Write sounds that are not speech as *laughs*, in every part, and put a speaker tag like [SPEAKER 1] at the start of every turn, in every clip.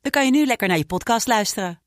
[SPEAKER 1] dan kan je nu lekker naar je podcast luisteren.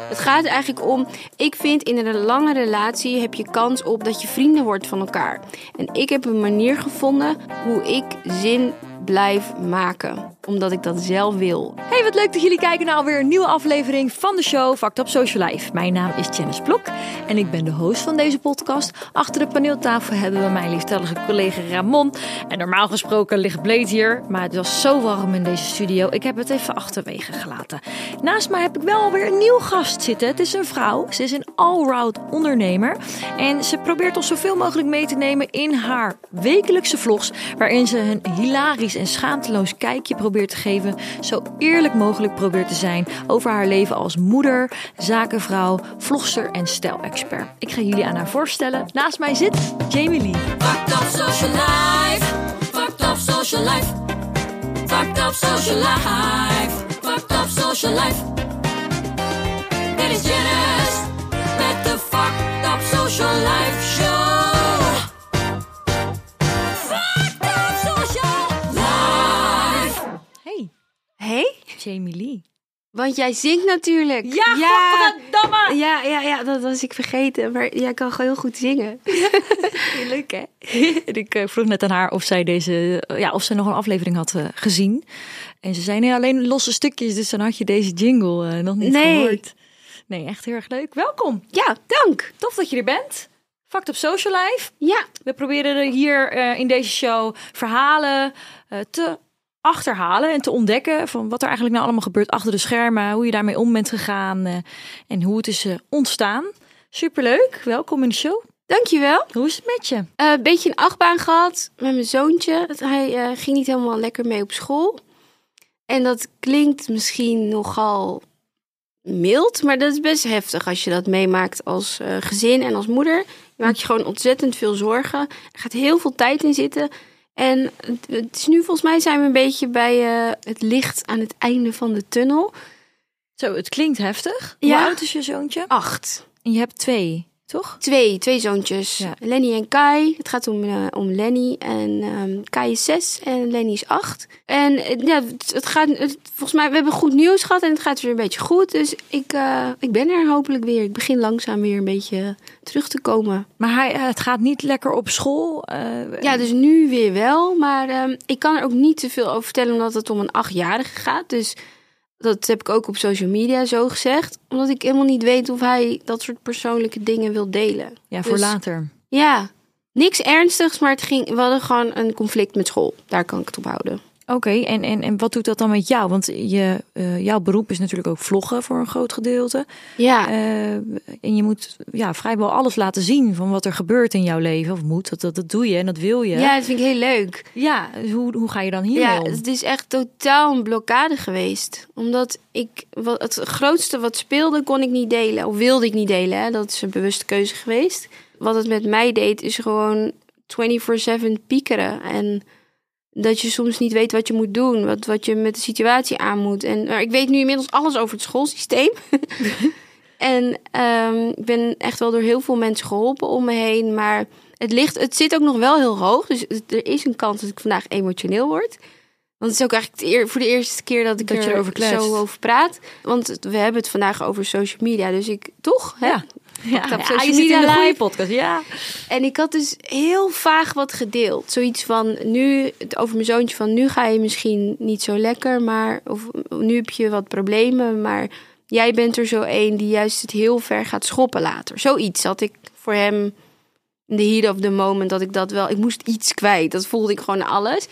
[SPEAKER 2] Het gaat eigenlijk om, ik vind in een lange relatie heb je kans op dat je vrienden wordt van elkaar. En ik heb een manier gevonden hoe ik zin blijf maken. Omdat ik dat zelf wil.
[SPEAKER 3] Hey, wat leuk dat jullie kijken naar alweer een nieuwe aflevering van de show Fact Up Social Life. Mijn naam is Janice Blok en ik ben de host van deze podcast. Achter de paneeltafel hebben we mijn lieftallige collega Ramon. En normaal gesproken ligt Blade hier, maar het was zo warm in deze studio. Ik heb het even achterwege gelaten. Naast mij heb ik wel alweer een nieuw gast zitten. Het is een vrouw. Ze is een allround ondernemer. En ze probeert ons zoveel mogelijk mee te nemen in haar wekelijkse vlogs. Waarin ze een hilarisch en schaamteloos kijkje probeert te geven. Zo eerlijk mogelijk probeert te zijn over haar leven als moeder, zakenvrouw, vlogster en stijlexpert. Ik ga jullie aan haar voorstellen. Naast mij zit Jamie Lee.
[SPEAKER 4] Fucked up social life. Fucked up social life. Fucked up social life. Fucked up social life. Dit is Janice met de Fucked up social life show.
[SPEAKER 3] Jamie Lee.
[SPEAKER 2] Want jij zingt natuurlijk.
[SPEAKER 3] Ja, godverdamme!
[SPEAKER 2] Ja, ja, ja, dat was ik vergeten. Maar jij kan gewoon heel goed zingen. *laughs*
[SPEAKER 3] Leuk hè? En *laughs* ik eh, vroeg net aan haar of zij deze, eh, ja, of zij nog een aflevering had eh, gezien. En ze zei nee, alleen losse stukjes, dus dan had je deze jingle nog niet
[SPEAKER 2] Nee.
[SPEAKER 3] gehoord. Nee, echt heel erg leuk. Welkom.
[SPEAKER 2] Ja, dank.
[SPEAKER 3] Tof dat je er bent. Fucked up Social Life.
[SPEAKER 2] Ja,
[SPEAKER 3] We proberen er hier in deze show verhalen te achterhalen en te ontdekken van wat er eigenlijk nou allemaal gebeurt achter de schermen, hoe je daarmee om bent gegaan eh, en hoe het is eh, ontstaan. Superleuk. Welkom in de show.
[SPEAKER 2] dankjewel.
[SPEAKER 3] Hoe is het met je?
[SPEAKER 2] Eh, Een beetje een achtbaan gehad met mijn zoontje. Hij ging niet helemaal lekker mee op school. En dat klinkt misschien nogal mild, maar dat is best heftig als je dat meemaakt als gezin en als moeder. Je maakt je gewoon ontzettend veel zorgen. Er gaat heel veel tijd in zitten. En het- is nu volgens mij zijn we een beetje bij eh, het licht aan het einde van de tunnel.
[SPEAKER 3] Zo, het klinkt heftig. Hoe
[SPEAKER 2] Ja.
[SPEAKER 3] oud is je zoontje?
[SPEAKER 2] Acht.
[SPEAKER 3] En je hebt twee, toch?
[SPEAKER 2] Twee, twee zoontjes.
[SPEAKER 3] Ja.
[SPEAKER 2] Lenny en Kai. Het gaat om, eh, om Lenny. En ehm, Kai is zes en Lenny is acht. En eh, ja, het, het gaat, het- volgens mij, we hebben goed nieuws gehad en het gaat weer een beetje goed. Dus ik, eh, ik ben er hopelijk weer. Ik begin langzaam weer een beetje terug te komen.
[SPEAKER 3] Maar hij, het gaat niet lekker op school.
[SPEAKER 2] Ja, dus nu weer wel. Maar ehm, ik kan er ook niet te veel over vertellen omdat het om een achtjarige gaat. Dus dat heb ik ook op social media zo gezegd. Omdat ik helemaal niet weet of hij dat soort persoonlijke dingen wil delen.
[SPEAKER 3] ja, voor
[SPEAKER 2] dus-
[SPEAKER 3] later.
[SPEAKER 2] Ja, niks ernstigs, maar het ging, we hadden gewoon een conflict met school. Daar kan ik het op houden.
[SPEAKER 3] Oké, en, en, en wat doet dat dan met jou? Want je, eh, jouw beroep is natuurlijk ook vloggen voor een groot gedeelte.
[SPEAKER 2] Ja,
[SPEAKER 3] Eh, en je moet ja, vrijwel alles laten zien van wat er gebeurt in jouw leven. Of moet, dat, dat, dat doe je en dat wil je.
[SPEAKER 2] ja, dat vind ik heel leuk.
[SPEAKER 3] Ja, dus hoe, hoe ga je dan hiermee
[SPEAKER 2] Ja,
[SPEAKER 3] om?
[SPEAKER 2] het is echt totaal een blokkade geweest. Omdat ik, wat, het grootste wat speelde, kon ik niet delen. Of wilde ik niet delen, hè. dat is een bewuste keuze geweest. Wat het met mij deed, is gewoon 24-7 piekeren. En dat je soms niet weet wat je moet doen. Wat, wat je met de situatie aan moet. En maar ik weet nu inmiddels alles over het schoolsysteem. *laughs* en ehm, ik ben echt wel door heel veel mensen geholpen om me heen. Maar het, ligt, het zit ook nog wel heel hoog. Dus het- er is een kans dat ik vandaag emotioneel word. Want het is ook eigenlijk voor de eerste keer dat ik
[SPEAKER 3] Dat je
[SPEAKER 2] er
[SPEAKER 3] erover
[SPEAKER 2] zo over praat. Want we hebben het vandaag over social media. Dus ik, toch? Hè?
[SPEAKER 3] Ja. Ja, je zit in de goede podcast. Ja.
[SPEAKER 2] En ik had dus heel vaag wat gedeeld. Zoiets van, nu, over mijn zoontje van, nu ga je misschien niet zo lekker, maar, of nu heb je wat problemen, maar jij bent er zo een die juist het heel ver gaat schoppen later. Zoiets had ik voor hem in the heat of the moment, dat ik dat wel, ik moest iets kwijt. Dat voelde ik gewoon alles.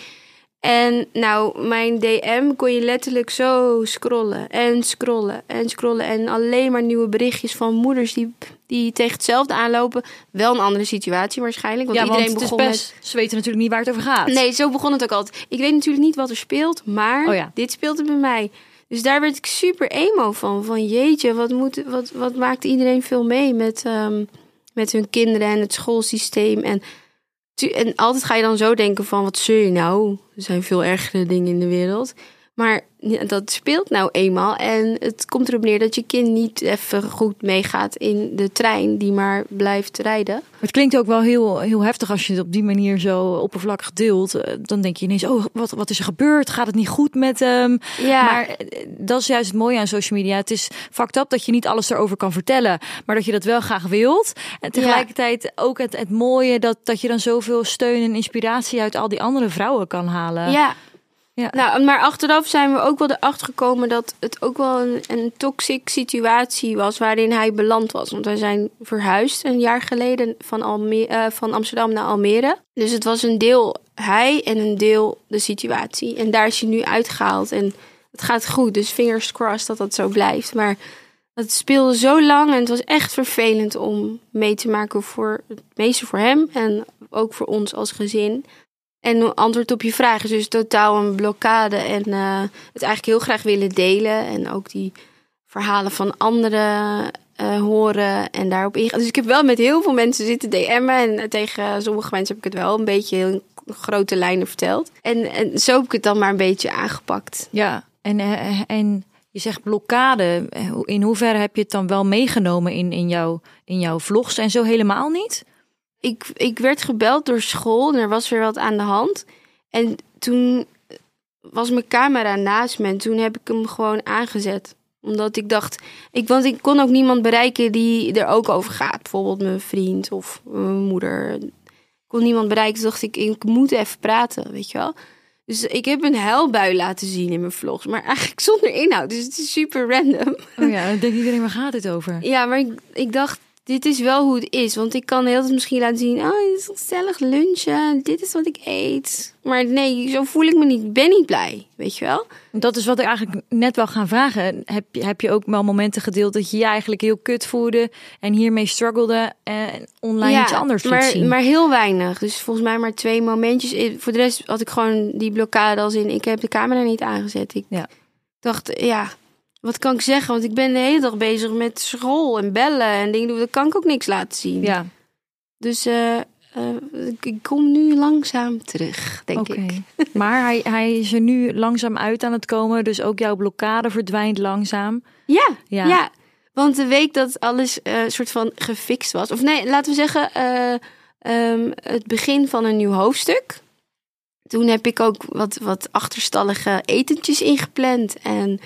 [SPEAKER 2] En nou, mijn DM kon je letterlijk zo scrollen en scrollen en scrollen. En alleen maar nieuwe berichtjes van moeders die, die tegen hetzelfde aanlopen. Wel een andere situatie waarschijnlijk. Want
[SPEAKER 3] ja,
[SPEAKER 2] iedereen
[SPEAKER 3] want het is
[SPEAKER 2] begon
[SPEAKER 3] best, ze weten natuurlijk niet waar het over gaat.
[SPEAKER 2] Nee, zo begon het ook altijd. Ik weet natuurlijk niet wat er speelt, maar
[SPEAKER 3] Oh ja.
[SPEAKER 2] dit speelde bij mij. Dus daar werd ik super emo van. Van jeetje, wat, moet, wat, wat maakt iedereen veel mee met, ehm, met hun kinderen en het schoolsysteem. En, en altijd ga je dan zo denken van, wat zul je nou? Er zijn veel ergere dingen in de wereld. Maar dat speelt nou eenmaal. En het komt erop neer dat je kind niet even goed meegaat in de trein die maar blijft rijden.
[SPEAKER 3] Het klinkt ook wel heel, heel heftig als je het op die manier zo oppervlakkig deelt. Eh, Dan denk je ineens, oh, wat, wat is er gebeurd? Gaat het niet goed met hem?
[SPEAKER 2] Ja,
[SPEAKER 3] Maar eh, dat is juist het mooie aan social media. Het is fucked up dat je niet alles erover kan vertellen, maar dat je dat wel graag wilt. En tegelijkertijd ook het, het mooie dat, dat je dan zoveel steun en inspiratie uit al die andere vrouwen kan halen.
[SPEAKER 2] Ja.
[SPEAKER 3] Ja.
[SPEAKER 2] Nou, maar achteraf zijn we ook wel erachter gekomen dat het ook wel een, een toxic situatie was waarin hij beland was. Want wij zijn verhuisd een jaar geleden van, eh, van Amsterdam naar Almere. Dus het was een deel hij en een deel de situatie. En daar is hij nu uitgehaald en het gaat goed. Dus fingers crossed dat dat zo blijft. Maar het speelde zo lang en het was echt vervelend om mee te maken voor het meeste voor hem en ook voor ons als gezin. En antwoord op je vraag is dus totaal een blokkade. En eh, het eigenlijk heel graag willen delen. En ook die verhalen van anderen eh, horen en daarop ingaan. Dus ik heb wel met heel veel mensen zitten DM'en. En tegen sommige mensen heb ik het wel een beetje in grote lijnen verteld. En, en zo heb ik het dan maar een beetje aangepakt.
[SPEAKER 3] Ja, en, eh, en je zegt blokkade. Eh, In hoeverre heb je het dan wel meegenomen in, in, jouw, in jouw vlogs en zo helemaal niet?
[SPEAKER 2] Ik, ik werd gebeld door school en er was weer wat aan de hand. En toen was mijn camera naast me en toen heb ik hem gewoon aangezet. Omdat ik dacht, ik, want ik kon ook niemand bereiken die er ook over gaat. Bijvoorbeeld mijn vriend of mijn moeder. Ik kon niemand bereiken, dus dacht ik, ik moet even praten, weet je wel. Dus ik heb een huilbui laten zien in mijn vlogs, maar eigenlijk zonder inhoud. Dus het is super random.
[SPEAKER 3] Oh ja, dan denkt iedereen, waar gaat dit over?
[SPEAKER 2] Ja, maar ik, ik dacht, dit is wel hoe het is. Want ik kan heel tijd misschien laten zien, oh, dit is gezellig lunchen. Dit is wat ik eet. Maar nee, zo voel ik me niet. Ik ben niet blij, weet je wel?
[SPEAKER 3] Dat is wat ik eigenlijk net wel gaan vragen. Heb je, heb je ook wel momenten gedeeld dat je je eigenlijk heel kut voelde en hiermee struggelde en online iets anders liet
[SPEAKER 2] maar,
[SPEAKER 3] zien?
[SPEAKER 2] maar heel weinig. Dus volgens mij maar twee momentjes. Eh, Voor de rest had ik gewoon die blokkade als in, ik heb de camera niet aangezet. Ik
[SPEAKER 3] Ja.
[SPEAKER 2] dacht, ja, wat kan ik zeggen? Want ik ben de hele dag bezig met school en bellen en dingen doen. Dat kan ik ook niks laten zien.
[SPEAKER 3] ja,
[SPEAKER 2] Dus eh, eh, ik, kom nu langzaam terug, denk ik. *laughs*
[SPEAKER 3] Maar hij, hij is er nu langzaam uit aan het komen, dus ook jouw blokkade verdwijnt langzaam.
[SPEAKER 2] Ja,
[SPEAKER 3] Ja.
[SPEAKER 2] ja. Want de week dat alles eh soort van gefixt was, of nee, laten we zeggen, eh, ehm, het begin van een nieuw hoofdstuk. Toen heb ik ook wat, wat achterstallige etentjes ingepland. En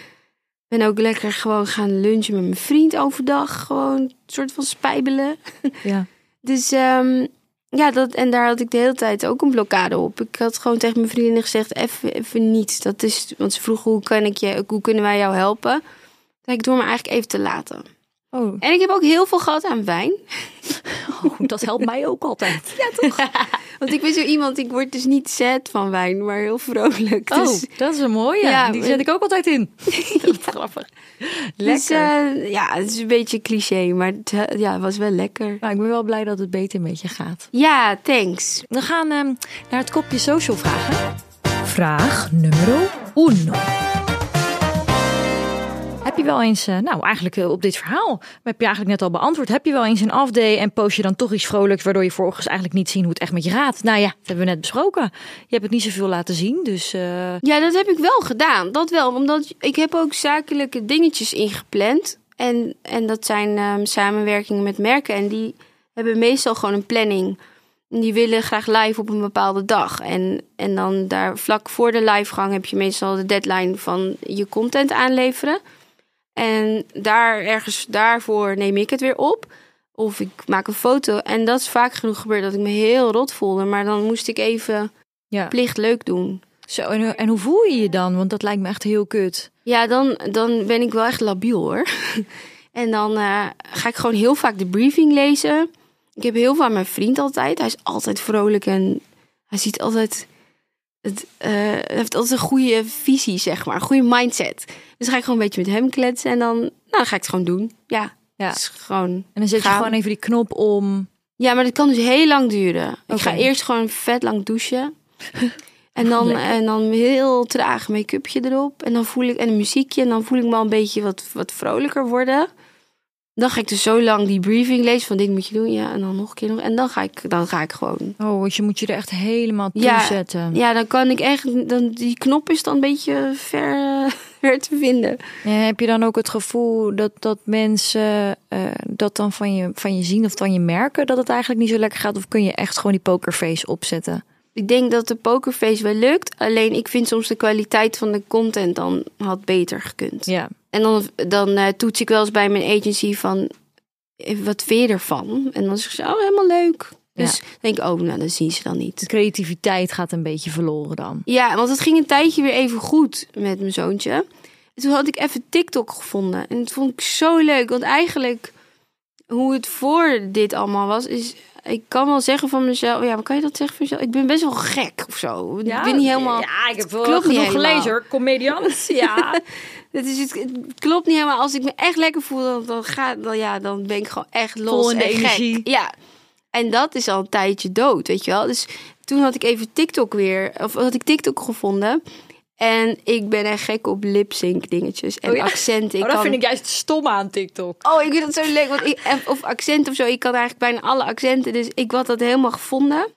[SPEAKER 2] ben ook lekker gewoon gaan lunchen met mijn vriend overdag. Gewoon een soort van spijbelen. *laughs*
[SPEAKER 3] Ja.
[SPEAKER 2] Dus ehm, ja, dat, en daar had ik de hele tijd ook een blokkade op. Ik had gewoon tegen mijn vriendin gezegd, even, even niet. Dat is, want ze vroeg, hoe, kan ik je, hoe kunnen wij jou helpen? Dat ik door me eigenlijk even te laten.
[SPEAKER 3] Oh,
[SPEAKER 2] En ik heb ook heel veel gehad aan wijn.
[SPEAKER 3] Dat helpt mij ook altijd.
[SPEAKER 2] Ja, toch? *laughs* Want ik ben zo iemand, ik word dus niet sad van wijn, maar heel vrolijk.
[SPEAKER 3] Oh,
[SPEAKER 2] Dus,
[SPEAKER 3] dat is een mooie.
[SPEAKER 2] Ja,
[SPEAKER 3] Die zet ik ook altijd in. *laughs* Dat is grappig. Lekker.
[SPEAKER 2] dus ja, het is een beetje cliché, maar het, eh, ja, het was wel lekker.
[SPEAKER 3] Nou, ik ben wel blij dat het beter met je gaat.
[SPEAKER 2] Ja, thanks.
[SPEAKER 3] We gaan ehm, naar het kopje social vragen. Vraag nummer uno. Je wel eens, eh, nou eigenlijk eh, op dit verhaal, heb je eigenlijk net al beantwoord. Heb je wel eens een afday en post je dan toch iets vrolijks, waardoor je volgens eigenlijk niet zien hoe het echt met je gaat? Nou ja, dat hebben we net besproken. Je hebt het niet zoveel laten zien, dus eh,
[SPEAKER 2] Ja, dat heb ik wel gedaan. Dat wel, omdat ik heb ook zakelijke dingetjes ingepland. En, en dat zijn ehm, samenwerkingen met merken. En die hebben meestal gewoon een planning. Die willen graag live op een bepaalde dag. En, en dan daar vlak voor de livegang heb je meestal de deadline van je content aanleveren. En daar ergens daarvoor neem ik het weer op. Of ik maak een foto. En dat is vaak genoeg gebeurd dat ik me heel rot voelde. Maar dan moest ik even
[SPEAKER 3] ja.
[SPEAKER 2] plicht leuk doen.
[SPEAKER 3] Zo, en, en hoe voel je je dan? Want dat lijkt me echt heel kut.
[SPEAKER 2] Ja, dan, dan ben ik wel echt labiel hoor. *laughs* en dan eh, ga ik gewoon heel vaak de briefing lezen. Ik heb heel veel aan mijn vriend altijd. Hij is altijd vrolijk en hij ziet altijd. Het, eh, hij heeft altijd een goede visie, zeg maar. Een goede mindset. Dus ga ik gewoon een beetje met hem kletsen en dan, nou, dan ga ik het gewoon doen. Ja,
[SPEAKER 3] Ja.
[SPEAKER 2] het is gewoon.
[SPEAKER 3] En dan zet je gewoon even die knop om.
[SPEAKER 2] Ja, maar dat kan dus heel lang duren. Ik ga eerst gewoon vet lang douchen. *laughs* En dan,
[SPEAKER 3] Lekker.
[SPEAKER 2] en dan heel traag make-upje erop. En dan voel ik, en een muziekje. En dan voel ik me al een beetje wat, wat vrolijker worden. Dan ga ik dus zo lang die briefing lezen van dit moet je doen. Ja, en dan nog een keer nog. En dan ga ik, dan ga ik gewoon.
[SPEAKER 3] Oh, want je moet je er echt helemaal toe
[SPEAKER 2] Ja,
[SPEAKER 3] zetten.
[SPEAKER 2] Ja, dan kan ik echt, dan, die knop is dan een beetje ver, *laughs* ver te vinden.
[SPEAKER 3] En heb je dan ook het gevoel dat, dat mensen eh, dat dan van je, van je zien of van je merken dat het eigenlijk niet zo lekker gaat? Of kun je echt gewoon die pokerface opzetten?
[SPEAKER 2] Ik denk dat de pokerface wel lukt. Alleen ik vind soms de kwaliteit van de content dan had beter gekund.
[SPEAKER 3] Ja.
[SPEAKER 2] En dan, dan eh, toets ik wel eens bij mijn agency van... eh, Wat vind je ervan? En dan zeg ze, oh, helemaal leuk. Dus
[SPEAKER 3] Ja.
[SPEAKER 2] denk ik, oh, nou, dat zien ze dan
[SPEAKER 3] De
[SPEAKER 2] niet.
[SPEAKER 3] creativiteit gaat een beetje verloren dan.
[SPEAKER 2] Ja, want het ging een tijdje weer even goed met mijn zoontje. En toen had ik even TikTok gevonden. En dat vond ik zo leuk. Want eigenlijk, hoe het voor dit allemaal was, is... Ik kan wel zeggen van mezelf... Ja, maar kan je dat zeggen van mezelf? Ik ben best wel gek of zo. ik ben niet helemaal...
[SPEAKER 3] Ja, ik heb wel
[SPEAKER 2] klopt niet
[SPEAKER 3] genoeg
[SPEAKER 2] helemaal.
[SPEAKER 3] gelezen hoor. Comediant. *laughs* Ja.
[SPEAKER 2] Het, is, het, het klopt niet helemaal. Als ik me echt lekker voel, dan, dan, ga, dan, ja, dan ben ik gewoon echt los
[SPEAKER 3] Vol
[SPEAKER 2] en gek.
[SPEAKER 3] energie.
[SPEAKER 2] Ja. En dat is al een tijdje dood, weet je wel. Dus toen had ik even TikTok weer, of had ik TikTok gevonden. En ik ben echt gek op lip-sync dingetjes en
[SPEAKER 3] Oh ja?
[SPEAKER 2] accenten. Ik
[SPEAKER 3] Oh, dat
[SPEAKER 2] kan-
[SPEAKER 3] vind ik juist stom aan TikTok.
[SPEAKER 2] Oh, ik vind dat zo leuk. Want ik, of accent of zo. Ik kan eigenlijk bijna alle accenten. Dus ik had dat helemaal gevonden.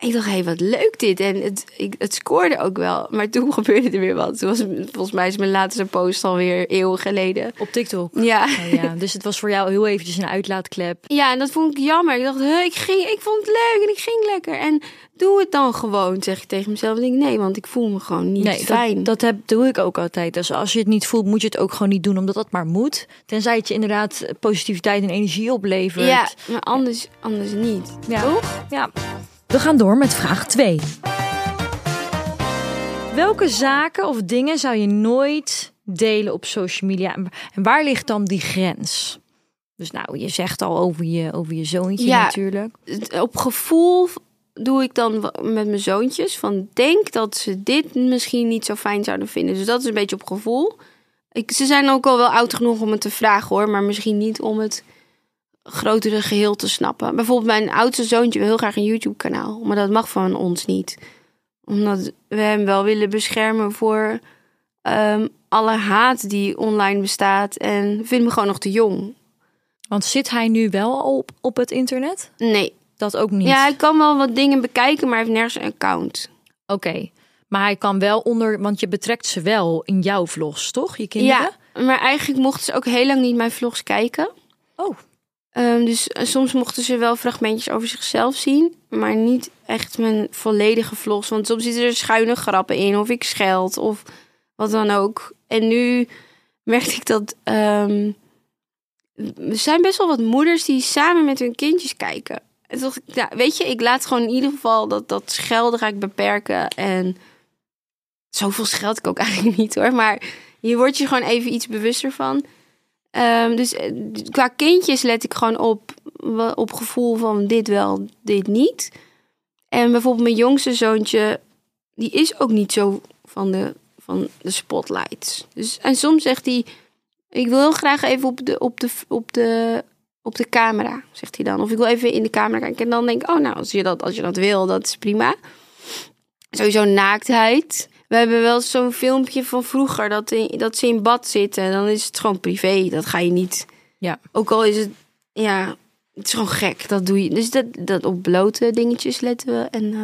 [SPEAKER 2] Ik dacht, hé, hey, wat leuk dit. En het, ik, het scoorde ook wel. Maar toen *laughs* gebeurde er weer wat. Toen was, volgens mij is mijn laatste post alweer eeuwen geleden.
[SPEAKER 3] Op TikTok.
[SPEAKER 2] Ja.
[SPEAKER 3] Oh, ja. Dus het was voor jou heel eventjes een uitlaatklep.
[SPEAKER 2] Ja, en dat vond ik jammer. Ik dacht, huh, ik, ging, ik vond het leuk en ik ging lekker. En doe het dan gewoon, zeg ik tegen mezelf. En ik denk, nee, want ik voel me gewoon niet
[SPEAKER 3] Nee,
[SPEAKER 2] fijn.
[SPEAKER 3] dat, dat heb, doe ik ook altijd. Dus als je het niet voelt, moet je het ook gewoon niet doen, omdat dat maar moet. Tenzij het je inderdaad positiviteit en energie oplevert.
[SPEAKER 2] ja, maar anders, anders niet.
[SPEAKER 3] Ja.
[SPEAKER 2] Toch?
[SPEAKER 3] Ja. We gaan door met vraag 2. Welke zaken of dingen zou je nooit delen op social media? En waar ligt dan die grens? Dus nou, je zegt al over je, over je zoontje
[SPEAKER 2] Ja.
[SPEAKER 3] natuurlijk.
[SPEAKER 2] op gevoel doe ik dan met mijn zoontjes van denk dat ze dit misschien niet zo fijn zouden vinden. Dus dat is een beetje op gevoel. Ik, ze zijn ook al wel oud genoeg om het te vragen hoor, maar misschien niet om het grotere geheel te snappen. Bijvoorbeeld mijn oudste zoontje wil heel graag een YouTube kanaal, maar dat mag van ons niet. Omdat we hem wel willen beschermen voor ehm, alle haat die online bestaat en vinden me gewoon nog te jong.
[SPEAKER 3] Want zit hij nu wel op, op het internet?
[SPEAKER 2] Nee.
[SPEAKER 3] Dat ook niet.
[SPEAKER 2] Ja, hij kan wel wat dingen bekijken, maar hij heeft nergens een account.
[SPEAKER 3] Oké. Maar hij kan wel onder, want je betrekt ze wel in jouw vlogs, toch? Je kinderen?
[SPEAKER 2] Ja, maar eigenlijk mochten ze ook heel lang niet mijn vlogs kijken.
[SPEAKER 3] Oh.
[SPEAKER 2] Ehm, dus eh, soms mochten ze wel fragmentjes over zichzelf zien, maar niet echt mijn volledige vlogs. Want soms zitten er schuine grappen in, of ik scheld, of wat dan ook. En nu merkte ik dat ehm, er zijn best wel wat moeders die samen met hun kindjes kijken. En ik, weet je, ik laat gewoon in ieder geval dat, dat schelden ga ik beperken. En zoveel scheld ik ook *laughs* eigenlijk niet hoor, maar je wordt je gewoon even iets bewuster van. Ehm, dus eh, qua kindjes let ik gewoon op, op gevoel van dit wel, dit niet. En bijvoorbeeld mijn jongste zoontje, die is ook niet zo van de, van de spotlights. Dus, en soms zegt hij, ik wil graag even op de, op de, op de, op de camera, zegt hij dan. Of ik wil even in de camera kijken. En dan denk ik, oh nou, als je dat, als je dat wil, dat is prima. Sowieso naaktheid. We hebben wel zo'n filmpje van vroeger dat, in- dat ze in bad zitten. Dan is het gewoon privé. Dat ga je niet.
[SPEAKER 3] Ja.
[SPEAKER 2] Ook al is het, ja, het is gewoon gek. Dat doe je. Dus dat, dat op blote dingetjes letten we. En, eh,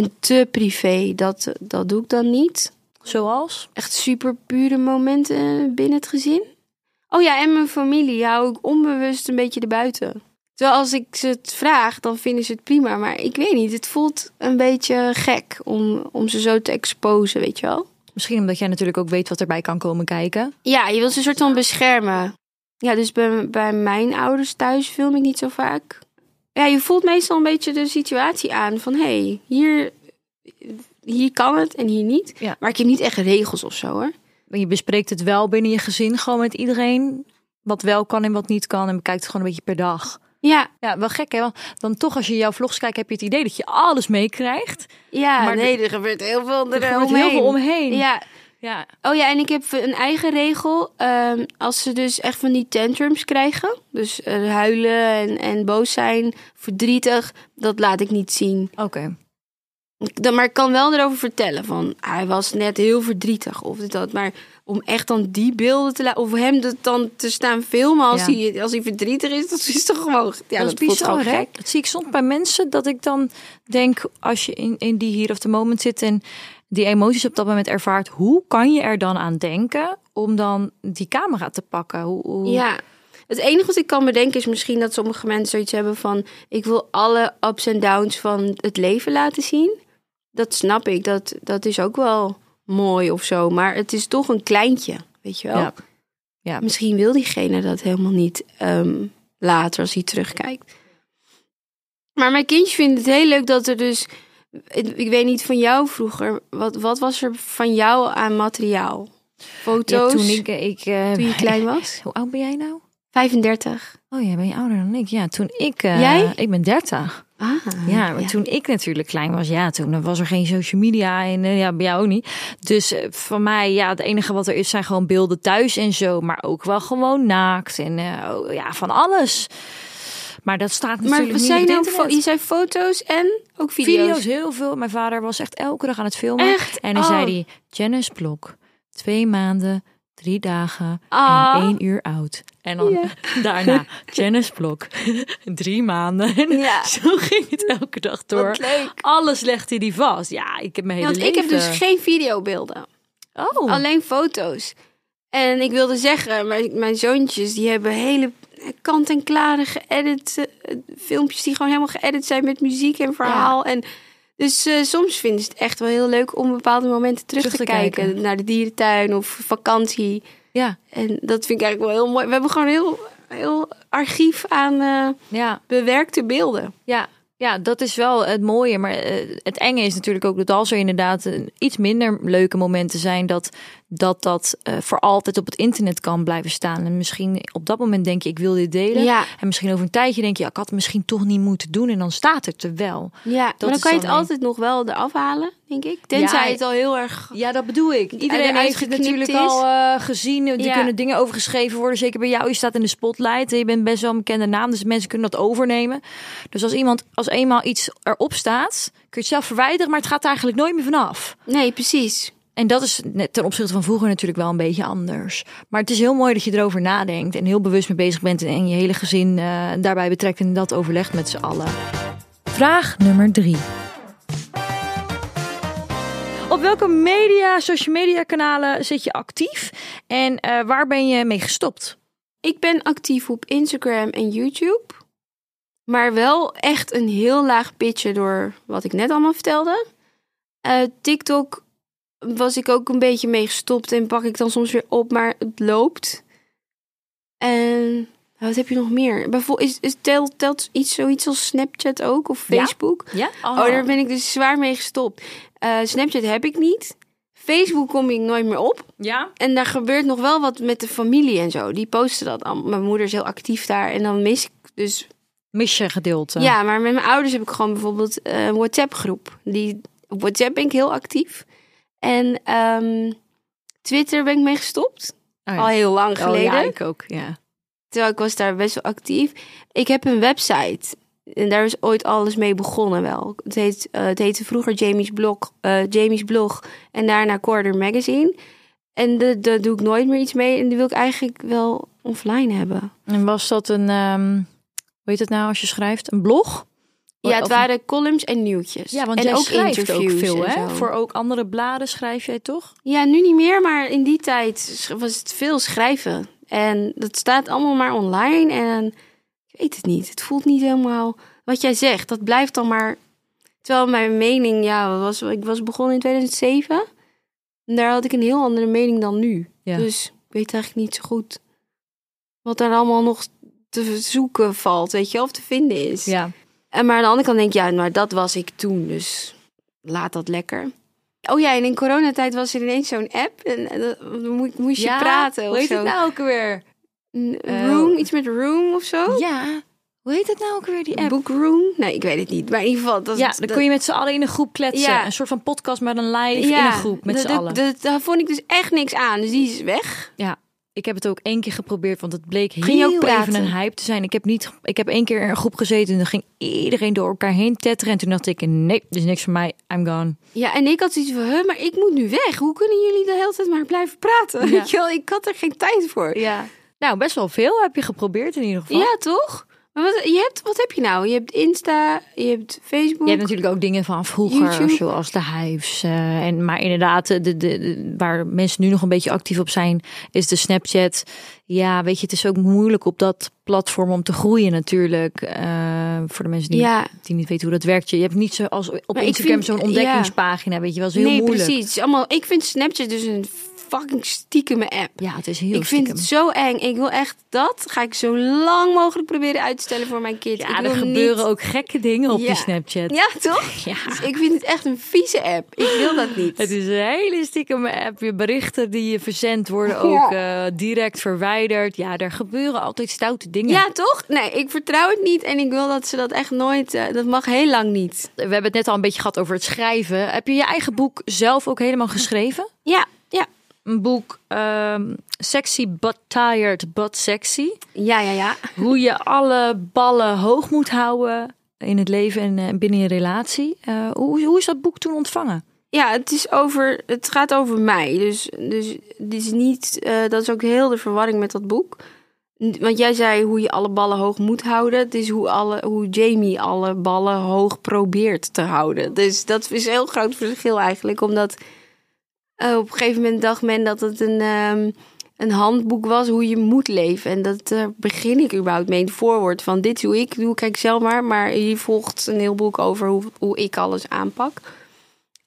[SPEAKER 2] en te privé, dat, dat doe ik dan niet.
[SPEAKER 3] Zoals?
[SPEAKER 2] Echt super pure momenten binnen het gezin. Oh ja, en mijn familie hou ik onbewust een beetje erbuiten. Terwijl als ik ze het vraag, dan vinden ze het prima. Maar ik weet niet, het voelt een beetje gek om, om ze zo te exposen, weet je wel.
[SPEAKER 3] Misschien omdat jij natuurlijk ook weet wat erbij kan komen kijken.
[SPEAKER 2] Ja, je wilt ze een soort van beschermen. Ja, dus bij, bij mijn ouders thuis film ik niet zo vaak. Ja, je voelt meestal een beetje de situatie aan van... hé, hey, hier, hier kan het en hier niet.
[SPEAKER 3] Ja.
[SPEAKER 2] Maar ik heb niet echt regels of zo, hoor.
[SPEAKER 3] Je bespreekt het wel binnen je gezin gewoon met iedereen. Wat wel kan en wat niet kan. En bekijkt het gewoon een beetje per dag.
[SPEAKER 2] Ja,
[SPEAKER 3] Ja, wel gek hè. Want dan toch als je jouw vlogs kijkt heb je het idee dat je alles meekrijgt.
[SPEAKER 2] ja
[SPEAKER 3] Maar
[SPEAKER 2] nee, er gebeurt heel veel
[SPEAKER 3] Er
[SPEAKER 2] er
[SPEAKER 3] gebeurt heel veel omheen.
[SPEAKER 2] Ja.
[SPEAKER 3] ja.
[SPEAKER 2] Oh ja, en ik heb een eigen regel. Ehm, als ze dus echt van die tantrums krijgen, dus eh, huilen en, en boos zijn, verdrietig, dat laat ik niet zien.
[SPEAKER 3] Oké.
[SPEAKER 2] Maar ik kan wel erover vertellen van hij was net heel verdrietig of dit dat. Maar om echt dan die beelden te laten of hem dat dan te staan filmen als,
[SPEAKER 3] Ja.
[SPEAKER 2] hij, als hij verdrietig is, dat is toch gewoon. Ja,
[SPEAKER 3] dat,
[SPEAKER 2] dat,
[SPEAKER 3] is bizar,
[SPEAKER 2] gek.
[SPEAKER 3] Dat zie ik soms bij mensen, dat ik dan denk, als je in, in die hier of the moment zit en die emoties op dat moment ervaart, hoe kan je er dan aan denken om dan die camera te pakken? Hoe, hoe-
[SPEAKER 2] Ja. Het enige wat ik kan bedenken is misschien dat sommige mensen zoiets hebben van... ik wil alle ups en downs van het leven laten zien. Dat snap ik, dat, dat is ook wel mooi of zo. Maar het is toch een kleintje, weet je wel?
[SPEAKER 3] Ja. Ja.
[SPEAKER 2] Misschien wil diegene dat helemaal niet ehm, later als hij terugkijkt. Maar mijn kindje vindt het heel leuk dat er dus... Ik, weet niet van jou vroeger. Wat, wat was er van jou aan materiaal?
[SPEAKER 3] Ja,
[SPEAKER 2] Foto's
[SPEAKER 3] toen ik, ik
[SPEAKER 2] toen je klein was? *laughs*
[SPEAKER 3] Hoe oud ben jij nou?
[SPEAKER 2] 35.
[SPEAKER 3] Oh, jij ben je ouder dan ik. Ja, toen ik. eh,
[SPEAKER 2] Jij?
[SPEAKER 3] Ik ben 30.
[SPEAKER 2] Ah,
[SPEAKER 3] Ja, maar toen ik natuurlijk klein was, ja, toen was er geen social media en eh, ja, bij jou ook niet. Dus eh, voor mij, ja, het enige wat er is zijn gewoon beelden thuis en zo, maar ook wel gewoon naakt en eh, oh, ja, van alles. Maar dat staat
[SPEAKER 2] Maar
[SPEAKER 3] natuurlijk niet
[SPEAKER 2] zijn
[SPEAKER 3] op het
[SPEAKER 2] nou, fo-
[SPEAKER 3] internet.
[SPEAKER 2] je zei foto's en ook video's.
[SPEAKER 3] Video's heel veel. Mijn vader was echt elke dag aan het filmen.
[SPEAKER 2] Echt?
[SPEAKER 3] En dan
[SPEAKER 2] Oh.
[SPEAKER 3] zei hij, Janice Blok, twee maanden, drie dagen
[SPEAKER 2] Ah.
[SPEAKER 3] en één uur oud. En dan
[SPEAKER 2] Ja. *laughs*
[SPEAKER 3] daarna, Janice Blok, *laughs* drie maanden. En *laughs*
[SPEAKER 2] Ja.
[SPEAKER 3] zo ging het elke dag door.
[SPEAKER 2] Leuk.
[SPEAKER 3] Alles legde hij vast. Ja, ik heb mijn hele
[SPEAKER 2] Want ik heb dus geen videobeelden,
[SPEAKER 3] Oh,
[SPEAKER 2] alleen foto's. En ik wilde zeggen, mijn, mijn zoontjes die hebben hele kant-en-klare geëdit eh, filmpjes die gewoon helemaal geëdit zijn met muziek en verhaal. En dus eh, soms vinden ze het echt wel heel leuk om bepaalde momenten terug,
[SPEAKER 3] Terug
[SPEAKER 2] te,
[SPEAKER 3] te
[SPEAKER 2] kijken.
[SPEAKER 3] kijken.
[SPEAKER 2] Naar de dierentuin of vakantie.
[SPEAKER 3] ja,
[SPEAKER 2] En dat vind ik eigenlijk wel heel mooi. We hebben gewoon een heel, heel archief aan eh,
[SPEAKER 3] ja,
[SPEAKER 2] bewerkte beelden.
[SPEAKER 3] ja. Ja, dat is wel het mooie. Maar eh, het enge is natuurlijk ook dat als er inderdaad iets minder leuke momenten zijn, dat dat, dat eh, voor altijd op het internet kan blijven staan. En misschien op dat moment denk je, ik wil dit delen.
[SPEAKER 2] Ja.
[SPEAKER 3] En misschien over een tijdje denk je, ja, ik had het misschien toch niet moeten doen. En dan staat het er wel.
[SPEAKER 2] Ja, maar dan kan je het
[SPEAKER 3] een-
[SPEAKER 2] altijd nog wel eraf halen, denk ik. Tenzij
[SPEAKER 3] Ja,
[SPEAKER 2] het al heel erg...
[SPEAKER 3] Ja, dat bedoel ik. Iedereen heeft het natuurlijk
[SPEAKER 2] is.
[SPEAKER 3] al eh, gezien. Er
[SPEAKER 2] Ja.
[SPEAKER 3] kunnen dingen over geschreven worden. Zeker bij jou. Je staat in de spotlight. Je bent best wel een bekende naam. Dus mensen kunnen dat overnemen. Dus als iemand, als eenmaal iets erop staat, kun je het zelf verwijderen. Maar het gaat er eigenlijk nooit meer vanaf.
[SPEAKER 2] Nee, precies.
[SPEAKER 3] En dat is net ten opzichte van vroeger natuurlijk wel een beetje anders. Maar het is heel mooi dat je erover nadenkt. En heel bewust mee bezig bent. En je hele gezin eh, daarbij betrekt. En dat overlegt met z'n allen. Vraag nummer drie. Op welke media, social media kanalen zit je actief? En eh, waar ben je mee gestopt?
[SPEAKER 2] Ik ben actief op Instagram en YouTube. Maar wel echt een heel laag pitje door wat ik net allemaal vertelde. Eh, TikTok was ik ook een beetje mee gestopt en pak ik dan soms weer op, maar het loopt. En wat heb je nog meer? Bijvoorbeeld, is, is, telt, telt iets zoiets als Snapchat ook of. Facebook?
[SPEAKER 3] Ja?
[SPEAKER 2] Oh, daar ben ik dus zwaar mee gestopt. Eh, Snapchat heb ik niet. Facebook kom ik nooit meer op.
[SPEAKER 3] Ja?
[SPEAKER 2] En daar gebeurt nog wel wat met de familie en zo. Die posten dat allemaal. Mijn moeder is heel actief daar. En dan mis ik dus...
[SPEAKER 3] Mis je gedeelte?
[SPEAKER 2] Ja, maar met mijn ouders heb ik gewoon bijvoorbeeld eh, een WhatsApp groep. Die, op WhatsApp ben ik heel actief. En ehm, Twitter ben ik mee gestopt.
[SPEAKER 3] Oh, ja.
[SPEAKER 2] Al heel lang
[SPEAKER 3] Oh,
[SPEAKER 2] geleden.
[SPEAKER 3] ja, ik ook. Ja.
[SPEAKER 2] Terwijl ik was daar best wel actief. Ik heb een website. En daar is ooit alles mee begonnen wel. Het, heet, eh, het heette vroeger Jamie's Blog, eh, Jamie's Blog en daarna Quarter Magazine. En daar doe ik nooit meer iets mee. En die wil ik eigenlijk wel offline hebben.
[SPEAKER 3] En was dat een, ehm, hoe heet het nou als je schrijft? Een blog?
[SPEAKER 2] Ja, het waren columns en nieuwtjes.
[SPEAKER 3] Ja, want
[SPEAKER 2] en
[SPEAKER 3] jij
[SPEAKER 2] ook
[SPEAKER 3] schrijft
[SPEAKER 2] interviews
[SPEAKER 3] ook veel, hè? Voor ook andere bladen schrijf jij toch?
[SPEAKER 2] Ja, nu niet meer, maar in die tijd was het veel schrijven. En dat staat allemaal maar online. En ik weet het niet. Het voelt niet helemaal wat jij zegt. Dat blijft dan maar. Terwijl mijn mening, ja, was, ik was begonnen in 2007. En daar had ik een heel andere mening dan nu.
[SPEAKER 3] Ja.
[SPEAKER 2] Dus ik weet eigenlijk niet zo goed wat daar allemaal nog te zoeken valt, weet je, of te vinden is.
[SPEAKER 3] Ja.
[SPEAKER 2] En maar aan de andere kant denk ik, ja, maar dat was ik toen, dus laat dat lekker. Oh ja, en in coronatijd was er ineens zo'n app en eh, dan mo- moest je praten
[SPEAKER 3] Hoe
[SPEAKER 2] of
[SPEAKER 3] heet
[SPEAKER 2] zo.
[SPEAKER 3] het nou ook weer? Eh,
[SPEAKER 2] Room, iets met Room of zo?
[SPEAKER 3] Ja. Hoe heet het nou ook weer, die app?
[SPEAKER 2] Book Room? Nee, ik weet het niet. Maar in ieder geval, dat,
[SPEAKER 3] Ja, dan kun je met z'n allen in een groep kletsen.
[SPEAKER 2] Ja.
[SPEAKER 3] Een soort van podcast met een live in een groep met z'n
[SPEAKER 2] dat-
[SPEAKER 3] allen.
[SPEAKER 2] Daar vond ik dus echt niks aan. Dus die is weg.
[SPEAKER 3] Ja. Ik heb het ook één keer geprobeerd, want het bleek
[SPEAKER 2] Ging je ook
[SPEAKER 3] heel even een hype te zijn. Ik heb, niet, ik heb één keer in een groep gezeten en dan ging iedereen door elkaar heen tetteren. En toen dacht ik, nee, dit is niks voor mij, I'm gone.
[SPEAKER 2] Ja, en ik had zoiets van, huh, maar ik moet nu weg. Hoe kunnen jullie de hele tijd maar blijven praten?
[SPEAKER 3] Ja. *laughs*
[SPEAKER 2] Weet je wel, ik had er geen tijd voor.
[SPEAKER 3] Ja. Nou, best wel veel heb je geprobeerd in ieder geval.
[SPEAKER 2] Ja, toch? Maar wat, je hebt, wat heb je nou? Je hebt Insta, je hebt Facebook.
[SPEAKER 3] Je hebt natuurlijk ook dingen van vroeger,
[SPEAKER 2] YouTube.
[SPEAKER 3] zoals de hives. eh, en, maar inderdaad, de, de, de- waar mensen nu nog een beetje actief op zijn, is de Snapchat. Ja, weet je, het is ook moeilijk op dat platform om te groeien natuurlijk. eh, voor de mensen die,
[SPEAKER 2] Ja.
[SPEAKER 3] die niet weten hoe dat werkt. Je hebt niet zoals op
[SPEAKER 2] Maar
[SPEAKER 3] Instagram zo'n ontdekkingspagina, weet je wel. is heel
[SPEAKER 2] nee,
[SPEAKER 3] moeilijk.
[SPEAKER 2] precies. Allemaal, ik vind Snapchat dus een fucking stiekeme app.
[SPEAKER 3] Ja, het is heel
[SPEAKER 2] ik vind het zo eng. Ik wil echt dat ga ik zo lang mogelijk proberen uit te stellen voor mijn kind.
[SPEAKER 3] Ja,
[SPEAKER 2] ik
[SPEAKER 3] er gebeuren
[SPEAKER 2] niet...
[SPEAKER 3] ook gekke dingen op
[SPEAKER 2] Ja.
[SPEAKER 3] die Snapchat.
[SPEAKER 2] Ja, toch? *laughs*
[SPEAKER 3] Ja.
[SPEAKER 2] Dus ik vind het echt een vieze app. Ik wil dat niet.
[SPEAKER 3] Het is een hele stiekeme app. Je berichten die je verzendt worden ook eh, direct verwijderd. Ja, er gebeuren altijd stoute dingen.
[SPEAKER 2] Ja, toch? Nee, ik vertrouw het niet en ik wil dat ze dat echt nooit... eh, dat mag heel lang niet.
[SPEAKER 3] We hebben het net al een beetje gehad over het schrijven. Heb je je eigen boek zelf ook helemaal geschreven?
[SPEAKER 2] Ja.
[SPEAKER 3] Een boek ehm, Sexy but tired but sexy.
[SPEAKER 2] Ja, ja, ja.
[SPEAKER 3] Hoe je alle ballen hoog moet houden in het leven en eh, binnen je relatie. Eh, hoe, hoe is dat boek toen ontvangen?
[SPEAKER 2] Ja, het, is over, het gaat over mij. Dus, dus het is niet, eh, dat is ook heel de verwarring met dat boek. Want jij zei hoe je alle ballen hoog moet houden. Het is hoe, alle, hoe Jamie alle ballen hoog probeert te houden. Dus dat is een heel groot verschil eigenlijk. Omdat eh, op een gegeven moment dacht men dat het een, ehm, een handboek was hoe je moet leven. En dat daar begin ik überhaupt mee het voorwoord. Van dit doe ik, doe kijk zelf maar. Maar hier volgt een heel boek over hoe, hoe ik alles aanpak.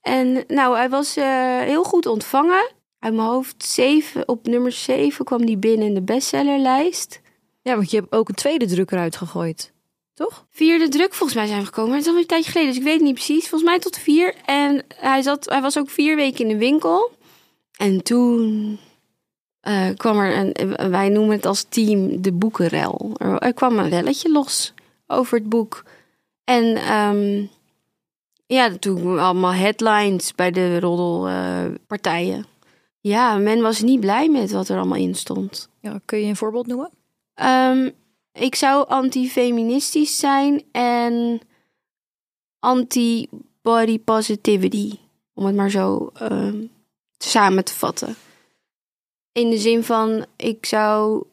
[SPEAKER 2] En nou, hij was eh, heel goed ontvangen. Uit mijn hoofd zeven, op nummer 7 kwam die binnen in de bestsellerlijst.
[SPEAKER 3] Ja, want je hebt ook een tweede druk eruit gegooid. Toch?
[SPEAKER 2] Vierde druk volgens mij zijn we gekomen. Maar het is al een tijdje geleden, dus ik weet het niet precies. Volgens mij tot vier. En hij, zat, hij was ook vier weken in de winkel. En toen eh, kwam er een, wij noemen het als team de boekenrel. Er, er kwam een relletje los over het boek. En ehm, ja, toen allemaal headlines bij de roddelpartijen. ja, men was niet blij met wat er allemaal in stond.
[SPEAKER 3] Ja, kun je een voorbeeld noemen?
[SPEAKER 2] Ehm, ik zou antifeministisch zijn en anti-body positivity. Om het maar zo ehm, samen te vatten. In de zin van, ik zou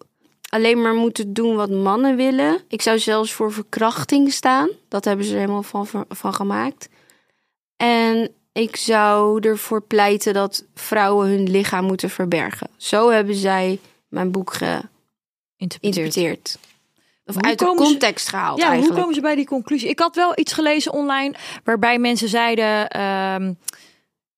[SPEAKER 2] alleen maar moeten doen wat mannen willen. Ik zou zelfs voor verkrachting staan. Dat hebben ze er helemaal van, van gemaakt. En ik zou ervoor pleiten dat vrouwen hun lichaam moeten verbergen. Zo hebben zij mijn boek geïnterpreteerd. Of
[SPEAKER 3] Hoe
[SPEAKER 2] uit de
[SPEAKER 3] komen ze-
[SPEAKER 2] context gehaald
[SPEAKER 3] Ja,
[SPEAKER 2] eigenlijk.
[SPEAKER 3] hoe komen ze bij die conclusie? Ik had wel iets gelezen online waarbij mensen zeiden ehm,